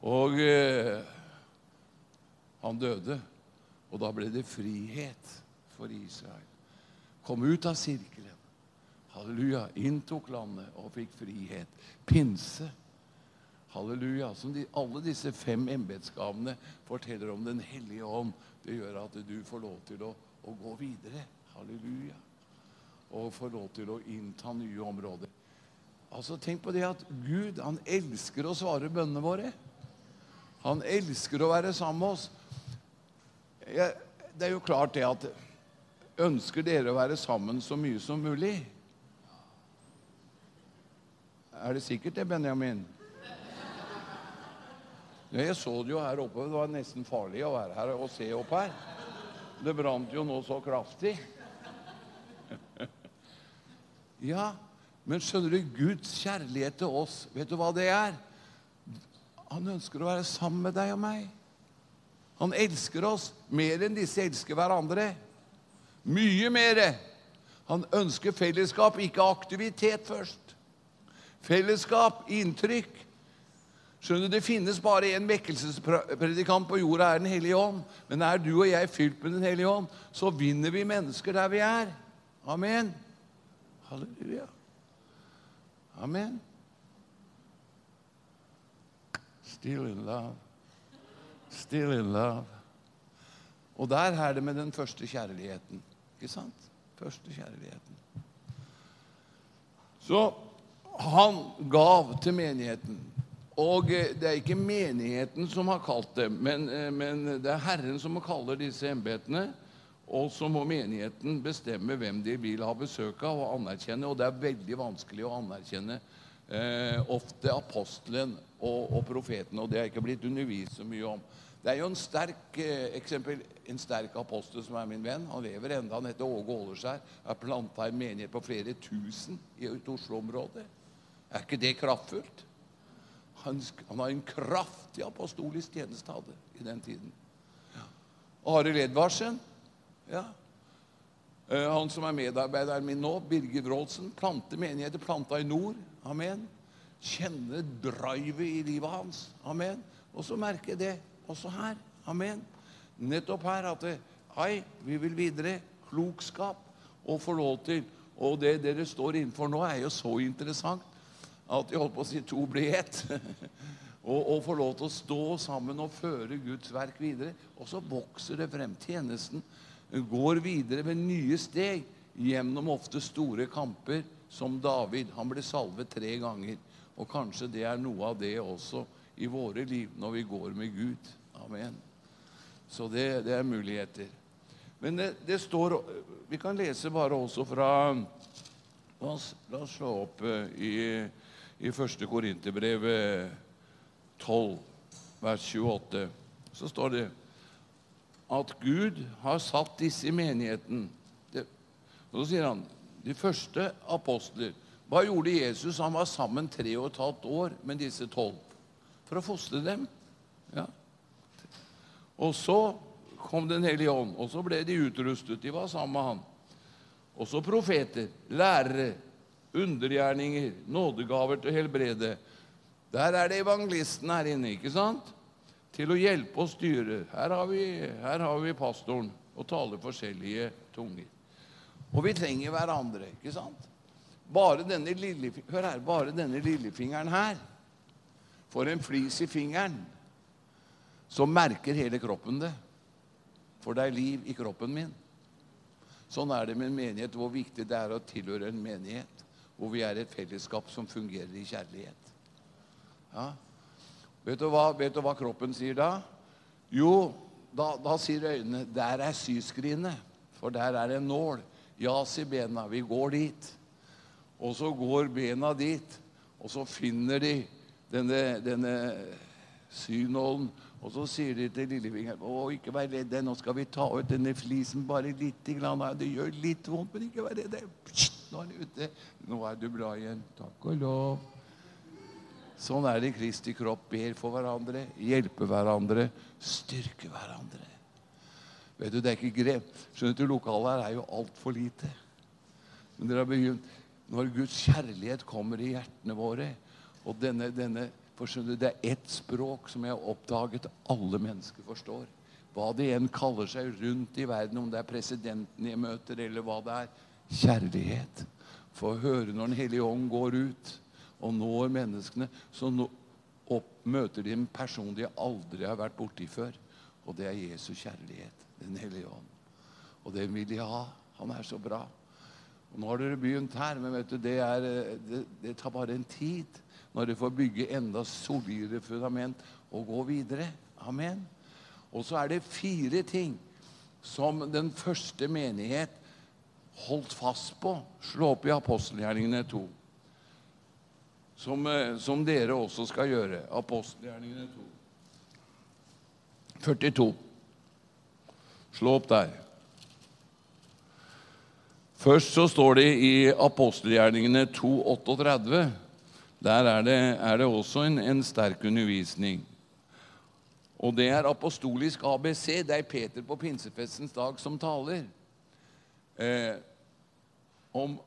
Og eh, han døde. Og da ble det frihet for Israel. Kom ut av sirkelen. Halleluja. Inntok landet og fikk frihet. Pinse. Halleluja. Som de, alle disse fem embetsgavene forteller om Den hellige ånd. Det gjør at du får lov til å, å gå videre. Halleluja. Og får lov til å innta nye områder. Altså, Tenk på det at Gud han elsker å svare bønnene våre. Han elsker å være sammen med oss. Jeg, det er jo klart det at Ønsker dere å være sammen så mye som mulig? Er det sikkert det, Benjamin? Jeg så det jo her oppe. Det var nesten farlig å være her og se opp her. Det brant jo nå så kraftig. Ja, men skjønner du, Guds kjærlighet til oss, vet du hva det er? Han ønsker å være sammen med deg og meg. Han elsker oss mer enn disse elsker hverandre. Mye mer. Han ønsker fellesskap, ikke aktivitet først. Fellesskap, inntrykk. Skjønner du, Det finnes bare én vekkelsespredikant på jorda, er Den hellige ånd. Men er du og jeg fylt med Den hellige ånd, så vinner vi mennesker der vi er. Amen. Halleluja. Amen. Still in love. Still in love. Og der er det med den første kjærligheten. Ikke sant? Første kjærligheten. Så han gav til menigheten. Og eh, det er ikke menigheten som har kalt dem, men, eh, men det er Herren som kaller disse embetene. Og så må menigheten bestemme hvem de vil ha besøk av og anerkjenne. Og det er veldig vanskelig å anerkjenne eh, ofte apostelen og, og profeten. Og det har ikke blitt undervist så mye om. Det er jo en sterk eh, eksempel, en sterk apostel som er min venn. Han lever enda, Han heter Åge Åleskjær. Har planta en menighet på flere tusen i et Oslo-området. Er ikke det kraftfullt? Han, han har en kraftig apostolisk tjeneste hadde i den tiden. Ja. Arild Edvardsen. Ja. Eh, Han som er medarbeideren min nå, Birger Wroldsen, planter menigheter planta i nord. Amen. Kjenne drivet i livet hans. Amen. Og så merker jeg det også her. Amen. Nettopp her at det, Hei, vi vil videre. Klokskap. Og få lov til Og det dere står innenfor nå, er jo så interessant at de holdt på å si to blir ett. og, og få lov til å stå sammen og føre Guds verk videre. Og så vokser det frem. Tjenesten går videre med nye steg gjennom ofte store kamper, som David. Han ble salvet tre ganger. Og kanskje det er noe av det også i våre liv når vi går med Gud. Amen. Så det, det er muligheter. Men det, det står Vi kan lese bare også fra La oss, la oss slå opp eh, i, i 1. Korinterbrev 12, vers 28. Så står det at Gud har satt disse i menigheten. Det, så sier han de første apostler. Hva gjorde Jesus? Han var sammen tre og et halvt år med disse tolv for å fostre dem. Ja. Og så kom Den hellige ånd, og så ble de utrustet. De var sammen med han. Og så profeter, lærere, undergjerninger, nådegaver til å helbrede. Der er det evangelisten her inne, ikke sant? Til å hjelpe og styre. Her har vi, her har vi pastoren og taler forskjellige tunger. Og vi trenger hverandre, ikke sant? Bare denne lille, hør her, bare denne lillefingeren her får en flis i fingeren, så merker hele kroppen det. For det er liv i kroppen min. Sånn er det med en menighet, hvor viktig det er å tilhøre en menighet. Hvor vi er et fellesskap som fungerer i kjærlighet. Ja. Vet, du hva, vet du hva kroppen sier da? Jo, da, da sier øynene Der er syskrinet, for der er en nål. Ja, sier bena. Vi går dit. Og så går bena dit, og så finner de denne, denne synålen. Og så sier de til lillefingeren å, ikke vær redd, nå skal vi ta ut denne flisen bare lite grann. Det gjør litt vondt, men ikke vær redd. Er ute. Nå er du bra igjen. Takk og lov. Sånn er det Kristi kropp. Ber for hverandre, hjelper hverandre, styrker hverandre. Vet du, det er ikke grep. Skjønner du, lokalet her er jo altfor lite. Men dere har begynt Når Guds kjærlighet kommer i hjertene våre, og denne, denne for skjønner du, Det er ett språk som jeg har oppdaget alle mennesker forstår. Hva de enn kaller seg rundt i verden, om det er presidenten jeg møter, eller hva det er. Kjærlighet. Få høre når Den hellige ånd går ut og når menneskene, så nå, møter de en person de aldri har vært borti før. Og det er Jesu kjærlighet, Den hellige ånd. Og det vil de ha. Han er så bra. Og Nå har dere begynt her, men vet du, det, er, det, det tar bare en tid når dere får bygge enda solidere fundament og gå videre. Amen. Og så er det fire ting som den første menighet holdt fast på. Slå opp i apostelgjerningene 2. Som, eh, som dere også skal gjøre. Apostelgjerningene 2. 42. Slå opp der. Først så står det i apostelgjerningene 2.38. Der er det, er det også en, en, sterk undervisning. Og det er apostolisk ABC. Det er Peter på pinsefestens dag som taler. Eh, om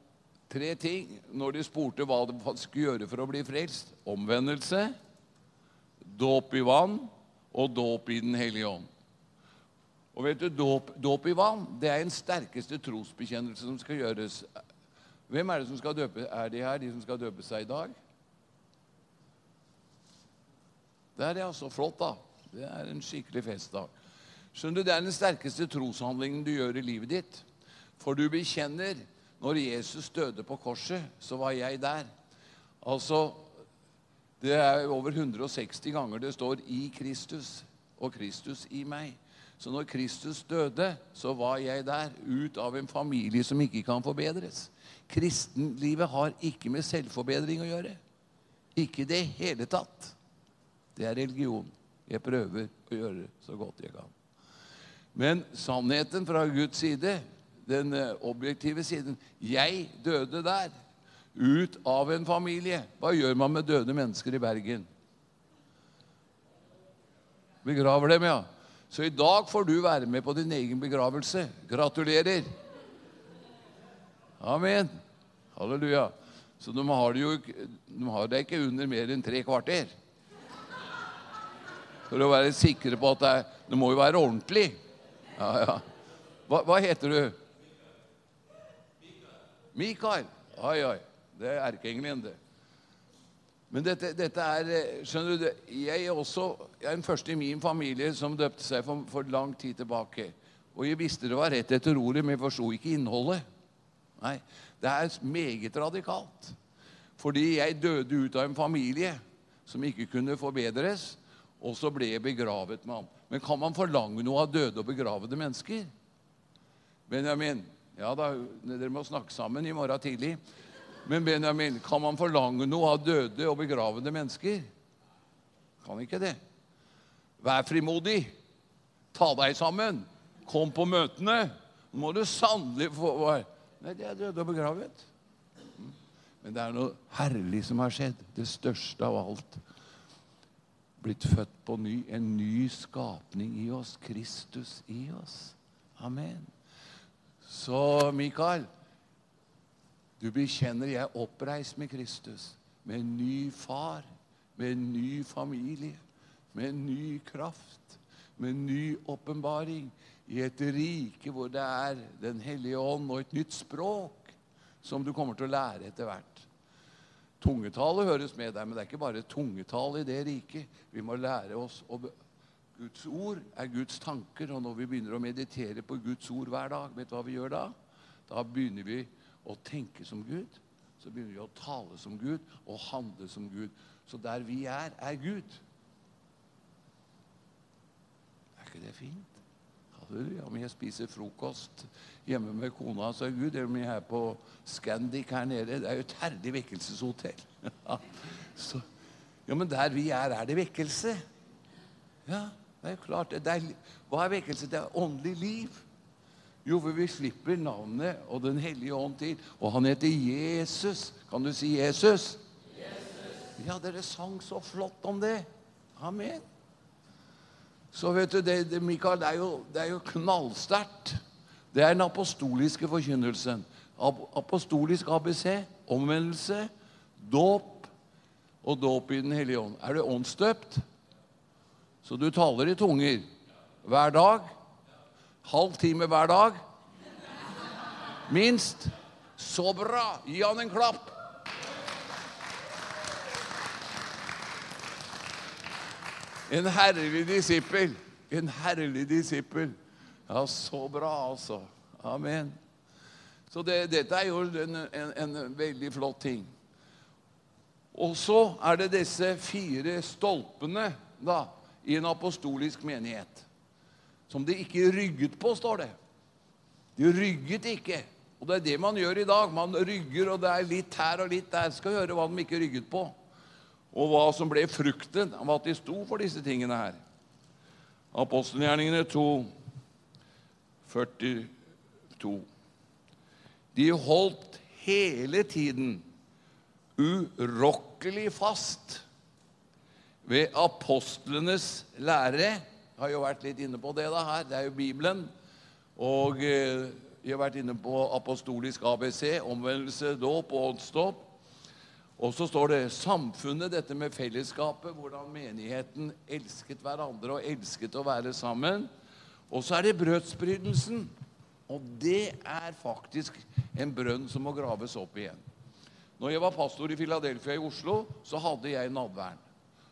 tre ting når de spurte hva de skulle gjøre for å bli frelst. Omvendelse, dåp i vann og dåp i Den hellige ånd. Og vet du, dåp, dåp i vann det er den sterkeste trosbekjennelse som skal gjøres. Hvem er det som skal døpe? Er de her, de som skal døpe seg i dag? Det er det altså flott, da. Det er en skikkelig festdag. Skjønner du, Det er den sterkeste troshandlingen du gjør i livet ditt. For du bekjenner når Jesus døde på korset, så var jeg der. Altså, Det er over 160 ganger det står 'i Kristus' og 'Kristus i meg'. Så når Kristus døde, så var jeg der, ut av en familie som ikke kan forbedres. Kristenlivet har ikke med selvforbedring å gjøre. Ikke i det hele tatt. Det er religion. Jeg prøver å gjøre det så godt jeg kan. Men sannheten fra Guds side, den eh, objektive siden Jeg døde der. Ut av en familie. Hva gjør man med døde mennesker i Bergen? Begraver dem, ja. Så i dag får du være med på din egen begravelse. Gratulerer. Amen. Halleluja. Så de har det de det ikke under mer enn tre kvarter. For å være sikre på at det, er, det må jo være ordentlig. Ja, ja. Hva, hva heter du? Mikael. Oi, oi. Det er erkeengelen, det. Men dette, dette er eh, Skjønner du, det- jeg er også jeg er den første i min familie som døpte seg for, for lang tid tilbake. Og jeg visste det var rett etter ordet, men jeg forsto ikke innholdet. Nei, Det er meget radikalt. Fordi jeg døde ut av en familie som ikke kunne forbedres, og så ble jeg begravet med ham. Men kan man forlange noe av døde og begravede mennesker? Benjamin, ja da, dere må snakke sammen i morgen tidlig. Men Benjamin, kan man forlange noe av døde og begravede mennesker? Kan ikke det. Vær frimodig. Ta deg sammen. Kom på møtene. Nå må du sannelig få Nei, de er døde og begravet. Men det er noe herlig som har skjedd. Det største av alt. Blitt født på ny. En ny skapning i oss. Kristus i oss. Amen. Så Mikael, du bekjenner jeg oppreist med Kristus. Med en ny far. Med en ny familie. Med en ny kraft. Med en ny åpenbaring. I et rike hvor det er Den hellige ånd og et nytt språk som du kommer til å lære etter hvert. Tungetallet høres med deg, men det er ikke bare tungetall i det riket. Vi må lære oss å Guds ord er Guds tanker, og når vi begynner å meditere på Guds ord hver dag, vet du hva vi gjør da? Da begynner vi å tenke som Gud. Så begynner vi å tale som Gud og handle som Gud. Så der vi er, er Gud. Er ikke det fint? Halleluja. Om jeg spiser frokost hjemme med kona, så er Gud. Eller om jeg er på Scandic her nede. Det er jo et herlig vekkelseshotell. Så, ja, men der vi er, er det vekkelse. Ja, det er klart. Det er, hva er vekkelse? Det er åndelig liv. Jo, for vi slipper navnet og Den hellige ånd til. Og han heter Jesus. Kan du si Jesus? Jesus. Ja, dere sang så flott om det. Amen. Så vet du, det, det, Mikael, det er jo, det jo knallsterkt. Det er den apostoliske forkynnelsen. Ap apostolisk ABC, omvendelse, dåp og dåp i Den hellige ånd. Er du åndsdøpt? Så du taler i tunger hver dag? Halv time hver dag? Minst? Så bra! Gi han en klapp. En herlig disippel. En herlig disippel. Ja, så bra, altså. Amen. Så det, dette er jo en, en, en veldig flott ting. Og så er det disse fire stolpene da, i en apostolisk menighet. Som de ikke rygget på, står det. De rygget ikke. Og det er det man gjør i dag. Man rygger, og det er litt her og litt der. Skal høre hva de ikke rygget på. Og hva som ble frukten av at de sto for disse tingene her. Apostelgjerningene 2, 42. De holdt hele tiden urokkelig fast ved apostlenes lære. Jeg har jo vært litt inne på det da her. Det er jo Bibelen. Og vi har vært inne på apostolisk ABC, omvendelse, dåp og åndsdåp. Og så står det samfunnet, dette med fellesskapet, hvordan menigheten elsket hverandre og elsket å være sammen. Og så er det brødsbrytelsen. Og det er faktisk en brønn som må graves opp igjen. Når jeg var pastor i Philadelphia i Oslo, så hadde jeg nadværen.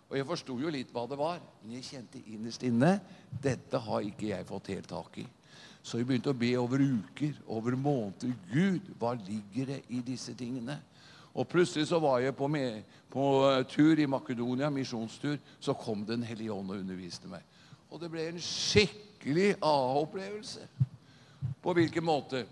Og jeg forsto jo litt hva det var, men jeg kjente innerst inne dette har ikke jeg fått helt tak i. Så jeg begynte å be over uker, over måneder. Gud, hva ligger det i disse tingene? Og plutselig så var jeg på, med, på eh, tur i Makedonia, misjonstur. Så kom Den hellige ånd og underviste meg. Og det ble en skikkelig aha-opplevelse. På hvilken måte?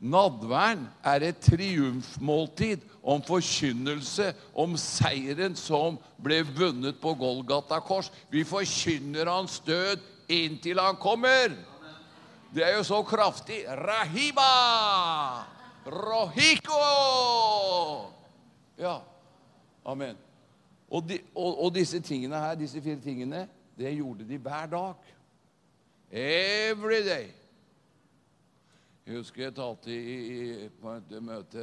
Nadværen er et triumfmåltid om forkynnelse om seieren som ble vunnet på Golgata kors. Vi forkynner hans død inntil han kommer. Det er jo så kraftig. Rahiba! Rohiko! Ja. Amen. Og, de, og, og disse tingene her, disse fire tingene, det gjorde de hver dag. Every day. Jeg husker jeg talte i, i, på et møte,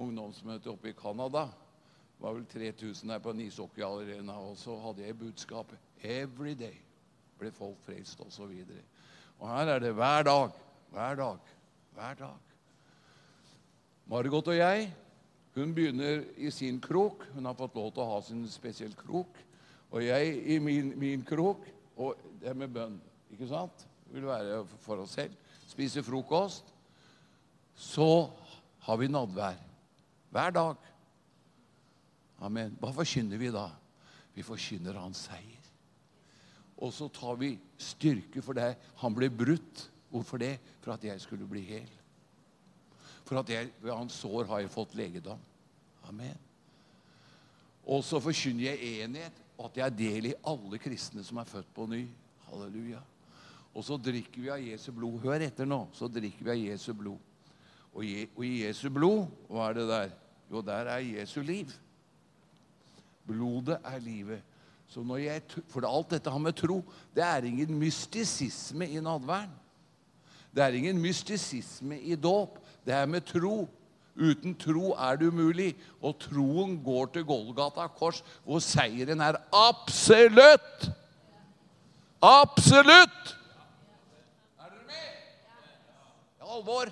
ungdomsmøte oppe i Canada. Det var vel 3000 her på Nisokki allerede. og så hadde jeg budskapet 'Every day' ble folk frelst, osv. Og, og her er det hver dag, hver dag, hver dag. Margot og jeg hun begynner i sin krok. Hun har fått lov til å ha sin spesiell krok. Og jeg i min, min krok. Og det med bønn, ikke sant? Vil være for oss selv. Spise frokost. Så har vi nådvær. Hver dag. Amen. Hva forkynner vi da? Vi forkynner hans seier. Og så tar vi styrke for det. Han ble brutt. Hvorfor det? For at jeg skulle bli hel. For at jeg, ved hans sår har jeg fått legedom. Amen. Og så forkynner jeg enhet, og at jeg er del i alle kristne som er født på ny. Halleluja. Og så drikker vi av Jesu blod. Hør etter nå. Så drikker vi av Jesu blod. Og, i Jesu blod, hva er det der? Jo, der er Jesu liv. Blodet er livet. Så når jeg, for alt dette har med tro Det er ingen mystisisme i nadværen. Det er ingen mystisisme i dåp. Det er med tro. Uten tro er det umulig. Og troen går til Golgata kors, hvor seieren er absolutt! Absolutt! Er dere med? Det er alvor.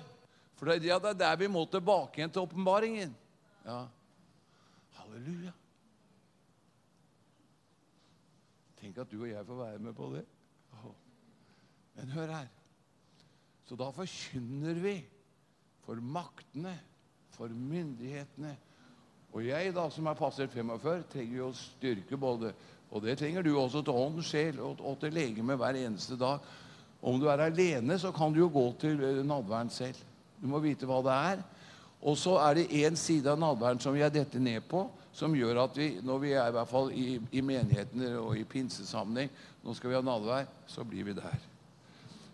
For det er der vi må tilbake igjen til åpenbaringen. Ja. Halleluja. Tenk at du og jeg får være med på det. Men hør her. Så da forkynner vi for maktene, for myndighetene. Og jeg, da, som er passert 45, trenger jo styrke både Og det trenger du også til ånd, sjel og, og til legeme hver eneste dag. Om du er alene, så kan du jo gå til eh, nadværen selv. Du må vite hva det er. Og så er det én side av nadværen som vi er dette ned på, som gjør at vi, når vi er i hvert fall i, i menighetene og i pinsesammenheng Nå skal vi ha nadvær, så blir vi der.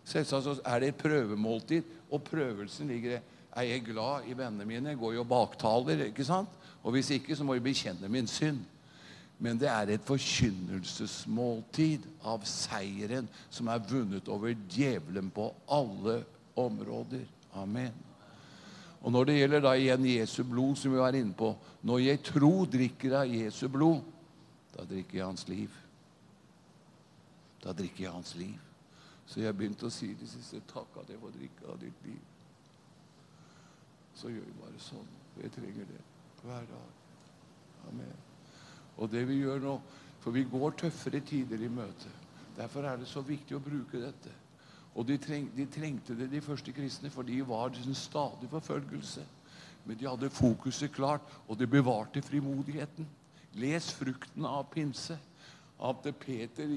Selvsagt er det et prøvemåltid, og prøvelsen ligger i er jeg glad i vennene mine. Jeg går jo baktaler, ikke sant? Og hvis ikke, så må jeg bekjenne min synd. Men det er et forkynnelsesmåltid av seieren som er vunnet over djevelen på alle områder. Amen. Og når det gjelder da igjen Jesu blod, som vi var inne på Når jeg tro drikker av Jesu blod, da drikker jeg hans liv. Da drikker jeg hans liv. Så jeg begynte å si det siste takk at jeg får drikke av ditt liv så gjør vi bare sånn. Jeg trenger det hver dag. Amen. Og det vi gjør nå For vi går tøffere tider i møte. Derfor er det så viktig å bruke dette. Og de, treng, de trengte det, de første kristne, for de var en stadig forfølgelse. Men de hadde fokuset klart, og de bevarte frimodigheten. Les frukten av pinse. At Peter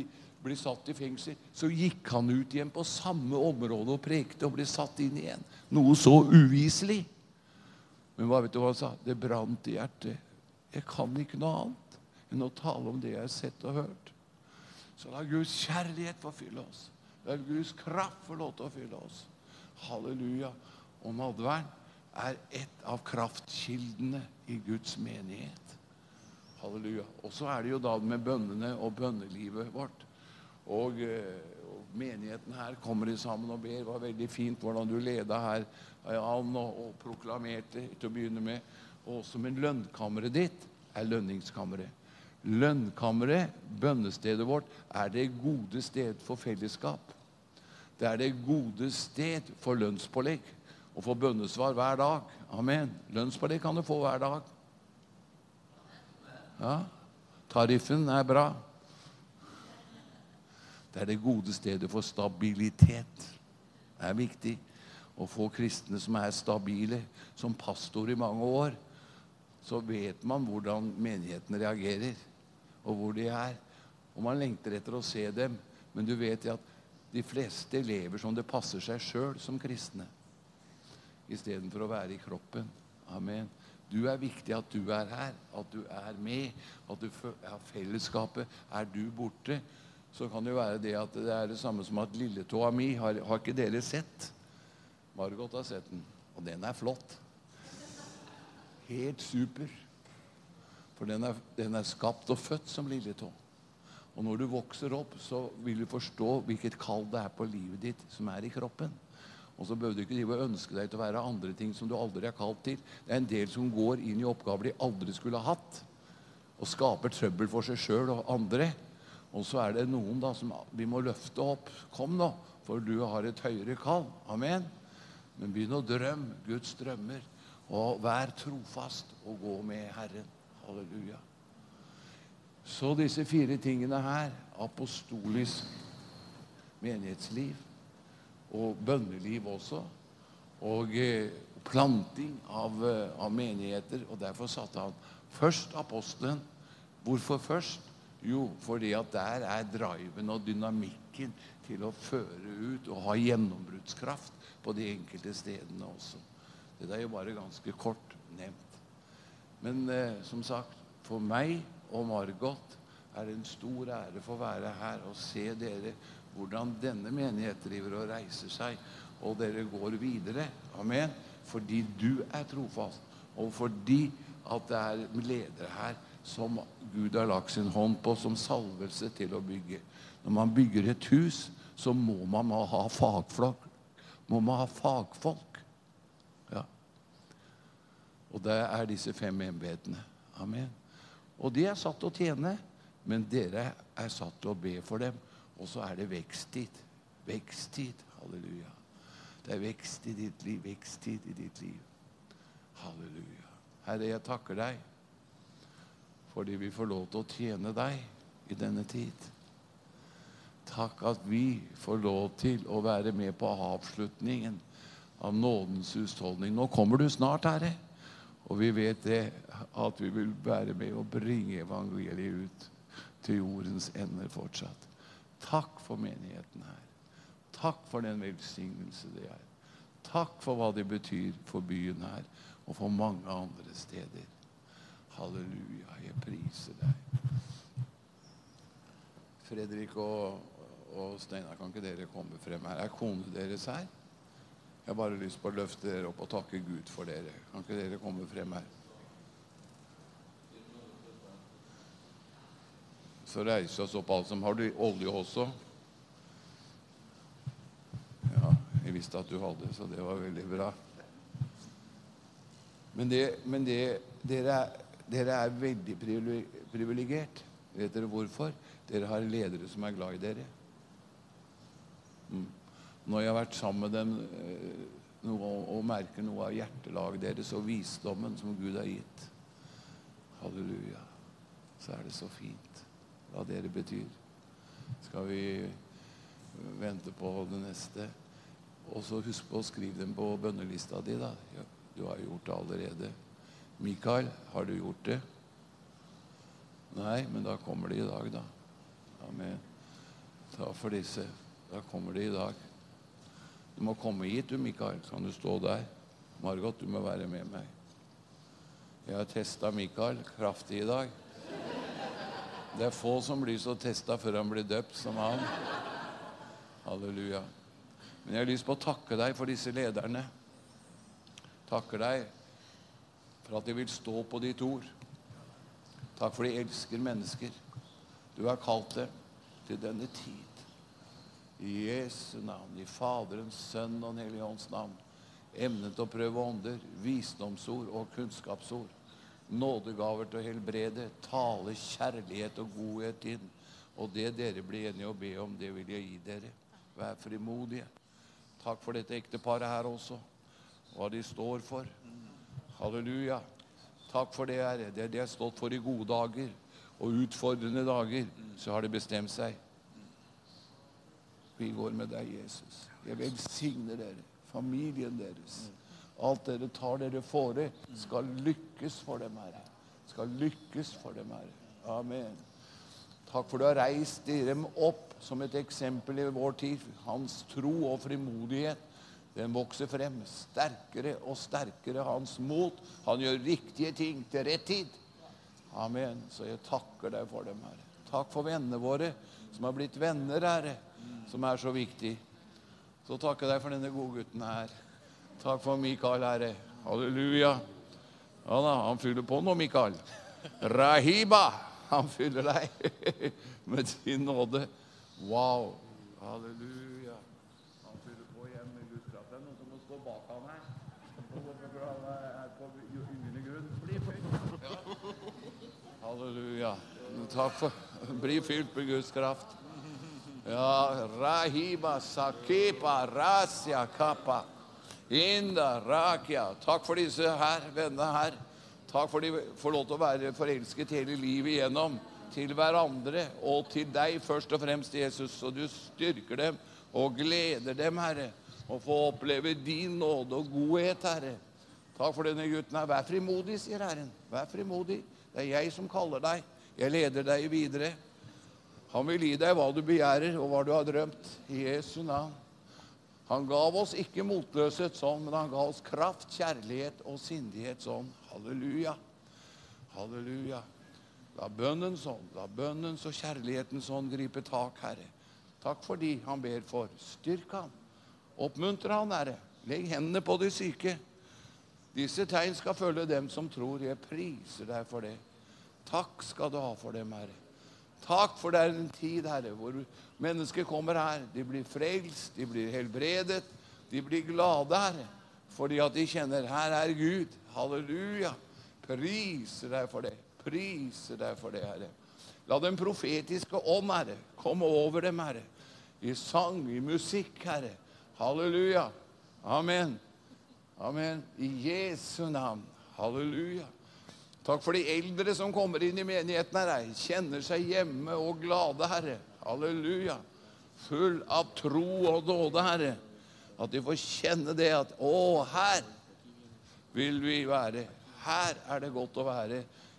ble satt i fengsel, så gikk han ut igjen på samme område og prekte og ble satt inn igjen. Noe så uviselig. Men hva vet du hva han sa? Det brant i hjertet. Jeg kan ikke noe annet enn å tale om det jeg har sett og hørt. Så la Guds kjærlighet forfylle oss. La Guds kraft får lov til å fylle oss. Halleluja. Og nadværen er et av kraftkildene i Guds menighet. Halleluja. Og så er det jo da med bønnene og bønnelivet vårt. Og, eh, og menigheten her kommer sammen og ber. Det var veldig fint hvordan du leda her an og, og proklamerte til å begynne med. Og også med lønnkammeret ditt er lønningskammeret. Lønnkammeret, bønnestedet vårt, er det gode sted for fellesskap. Det er det gode sted for lønnspålegg og for bønnesvar hver dag. Amen. Lønnspålegg kan du få hver dag. Ja, Tariffen er bra. Det er det gode stedet for stabilitet. Det er viktig å få kristne som er stabile. Som pastor i mange år så vet man hvordan menigheten reagerer, og hvor de er. Og man lengter etter å se dem. Men du vet at de fleste lever som det passer seg sjøl som kristne, istedenfor å være i kroppen. Amen. Du er viktig at du er her, at du er med, at du har fellesskapet. Er du borte, så kan det jo være det at det er det samme som at lilletåa mi har, har ikke dere sett? Margot har sett den, og den er flott. Helt super. For den er, den er skapt og født som lilletå. Og når du vokser opp, så vil du forstå hvilket kall det er på livet ditt som er i kroppen. Og så behøver du ikke drive ønske deg til å være andre ting som du aldri er kalt til. Det er en del som går inn i oppgaver de aldri skulle ha hatt, og skaper trøbbel for seg sjøl og andre. Og så er det noen da som vi må løfte opp. Kom nå, for du har et høyere kall. Amen. Men begynn å drømme Guds drømmer, og vær trofast og gå med Herren. Halleluja. Så disse fire tingene her apostolisk menighetsliv og bønneliv også. Og eh, planting av, eh, av menigheter. Og derfor satte han først apostelen. Hvorfor først? Jo, fordi at der er driven og dynamikken til å føre ut og ha gjennombruddskraft på de enkelte stedene også. Det er jo bare ganske kort nevnt. Men eh, som sagt, for meg og Margot er en stor ære for å være her og se dere hvordan denne menighet driver og reiser seg, og dere går videre. Amen. Fordi du er trofast, og fordi at det er ledere her som Gud har lagt sin hånd på som salvelse til å bygge. Når man bygger et hus, så må man ha fagfolk. Må man ha fagfolk. Ja. Og det er disse fem embetene. Amen. Og de er satt til å tjene, men dere er satt til å be for dem. Og så er det veksttid. Veksttid. Halleluja. Det er vekst i ditt liv, veksttid i ditt liv. Halleluja. Herre, jeg takker deg fordi vi får lov til å tjene deg i denne tid. Takk at vi får lov til å være med på avslutningen av nådens husholdning. Nå kommer du snart, Herre. Og vi vet det, at vi vil være med og bringe evangeliet ut til jordens ender fortsatt. Takk for menigheten her. Takk for den velsignelse det er. Takk for hva det betyr for byen her og for mange andre steder. Halleluja, jeg priser deg. Fredrik og, og Steinar, kan ikke dere komme frem her? Er kona deres her? Jeg har bare lyst på å løfte dere opp og takke Gud for dere. Kan ikke dere komme frem her? Så reiser vi oss opp alle som Har du olje også? Ja, jeg visste at du hadde, så det var veldig bra. Men, det, men det, dere, er, dere er veldig privilegert. Vet dere hvorfor? Dere har ledere som er glad i dere. Når jeg har vært sammen med dem eh, noe, og merker noe av hjertelaget deres og visdommen som Gud har gitt Halleluja. Så er det så fint hva dere betyr. Skal vi vente på det neste? Og så husk på å skrive dem på bønnelista di, da. Ja, du har gjort det allerede. Mikael, har du gjort det? Nei, men da kommer det i dag, da. Amen. Ta for disse. Da kommer det i dag. Du må komme hit, du, Mikael. Kan du stå der? Margot, du må være med meg. Jeg har testa Mikael kraftig i dag. Det er få som blir så testa før han blir døpt som han. Halleluja. Men jeg har lyst på å takke deg for disse lederne. Takker deg for at de vil stå på ditt ord. Takk for de elsker mennesker. Du har kalt dem til denne tid. I Jesu navn, i Faderens, Sønn og Den hellige ånds navn. Emnet å prøve ånder, visdomsord og kunnskapsord nådegaver til å helbrede, tale kjærlighet og godhet inn. Og det dere blir enige å be om, det vil jeg gi dere. Vær frimodige. Takk for dette ekteparet her også, hva de står for. Halleluja. Takk for det, Herre. Det de har stått for i gode dager og utfordrende dager, så har de bestemt seg. Vi går med deg, Jesus. Jeg velsigner dere, familien deres. Alt dere tar dere fore, skal lykkes for dem, Herre. Skal lykkes for dem, Herre. Amen. Takk for du har reist dem opp som et eksempel i vår tid. Hans tro og frimodighet, den vokser frem. Sterkere og sterkere hans mot. Han gjør riktige ting til rett tid. Amen. Så jeg takker deg for dem, Herre. Takk for vennene våre som har blitt venner, Herre, som er så viktig. Så takker jeg deg for denne gode gutten her. Takk for Mikael, Herre. Halleluja. Ja da, han fyller på nå, Mikael. Rahiba! Han fyller deg med sin nåde. Wow. Halleluja. Han fyller på igjen med Guds kraft. Det er noen som må stå bak ham her. Han er på ugende grunn? Halleluja. Takk for Bli fylt med Guds kraft. Takk for disse her, vennene her. Takk for de får lov til å være forelsket hele livet igjennom. Til hverandre og til deg først og fremst, Jesus. Så du styrker dem og gleder dem, Herre. Og få oppleve din nåde og godhet, Herre. Takk for denne gutten her. Vær frimodig, sier Herren. Vær frimodig. Det er jeg som kaller deg. Jeg leder deg videre. Han vil gi deg hva du begjærer, og hva du har drømt. I Jesu navn. Han gav oss ikke motløshet sånn, men han ga oss kraft, kjærlighet og sindighet sånn. Halleluja. Halleluja. La bønnen sånn, la bønnens og kjærligheten sånn gripe tak, Herre. Takk for de han ber for. Styrk han. Oppmuntre han, Herre. Legg hendene på de syke. Disse tegn skal følge dem som tror. Jeg priser deg for det. Takk skal du ha for dem, Herre. Takk for det er en tid, Herre, hvor mennesker kommer her. De blir frelst, de blir helbredet, de blir glade, Herre. Fordi at de kjenner her er Gud. Halleluja. Priser deg for det. Priser deg for det, Herre. La den profetiske ånd, Herre, komme over dem, Herre. I sang, i musikk, Herre. Halleluja. Amen. Amen. I Jesu navn. Halleluja. Takk for de eldre som kommer inn i menigheten her. Herre. Kjenner seg hjemme og glade, Herre. Halleluja. Full av tro og nåde, Herre. At de får kjenne det at Å, her vil vi være. Her er det godt å være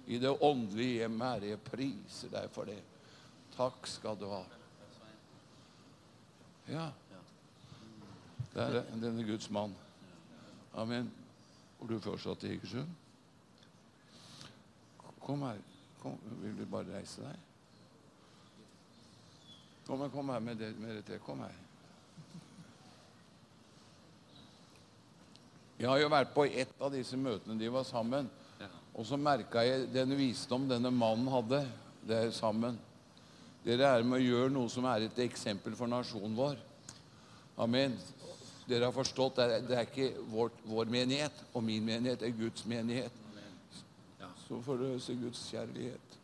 i det åndelige hjemmet, Herre. Jeg priser deg for det. Takk skal du ha. Ja. Det er denne Guds mann. Amen. Hvor du fortsatt i Egersund? Kom her. Kom. Vil du bare reise deg? Kom kom her med det, med det til. Kom her. Jeg har jo vært på ett av disse møtene de var sammen. Og så merka jeg den visdom denne mannen hadde der sammen. Dere er med å gjøre noe som er et eksempel for nasjonen vår. Amen. Dere har forstått, det er, det er ikke vår, vår menighet og min menighet, det er Guds menighet. Så forløser Guds kjærlighet.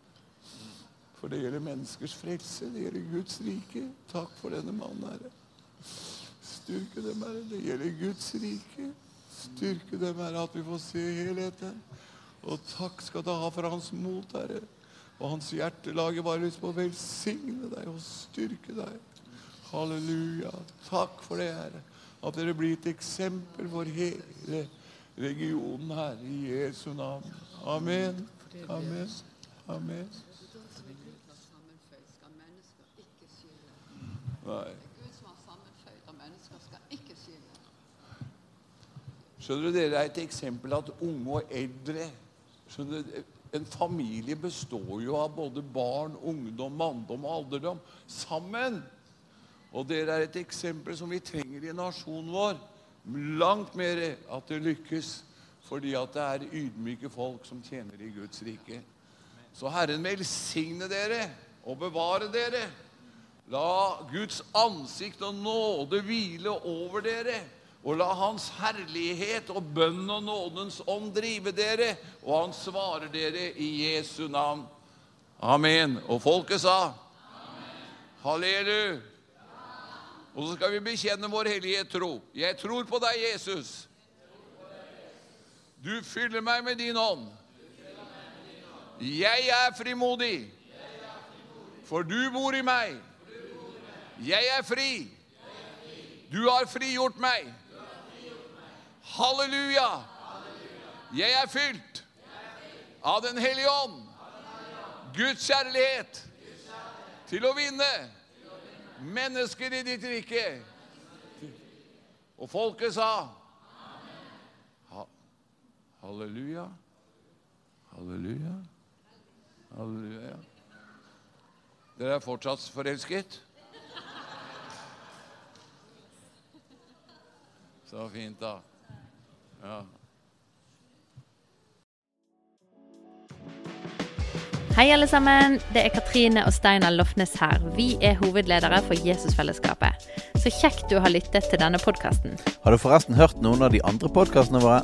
For det gjelder menneskers frelse, det gjelder Guds rike. Takk for denne mannen, Herre. Styrke dem, Herre. Det gjelder Guds rike. Styrke dem, Herre, at vi får se helheten. Og takk skal du ha for hans mot, Herre. Og hans hjertelag bare lyst på å velsigne deg og styrke deg. Halleluja. Takk for det, Herre. At dere blir et eksempel for hele regionen Herre, I Jesu navn. Amen. Amen. Amen. Nei. Skjønner du, Dere er et eksempel at unge og eldre skjønner du, En familie består jo av både barn, ungdom, manndom og alderdom sammen. Og dere er et eksempel som vi trenger i nasjonen vår. Langt mer at det lykkes, fordi at det er ydmyke folk som tjener i Guds rike. Så Herren velsigne dere og bevare dere. La Guds ansikt og nåde hvile over dere. Og la Hans herlighet og bønn og nådens ånd drive dere. Og han svarer dere i Jesu navn. Amen. Og folket sa Halleluja. Og så skal vi bekjenne vår hellige tro. Jeg tror på deg, Jesus. Du fyller meg med din ånd. Jeg er frimodig, for du bor i meg. Jeg er fri. Du har frigjort meg. Halleluja. Jeg er fylt av Den hellige ånd. Guds kjærlighet til å vinne mennesker i ditt rike. Og folket sa Halleluja. Halleluja. Halleluja. Dere er fortsatt forelsket? Så fint, da. Ja. Hei, alle sammen. Det er Katrine og Steinar Lofnes her. Vi er hovedledere for Jesusfellesskapet. Så kjekt du har lyttet til denne podkasten. Har du forresten hørt noen av de andre podkastene våre?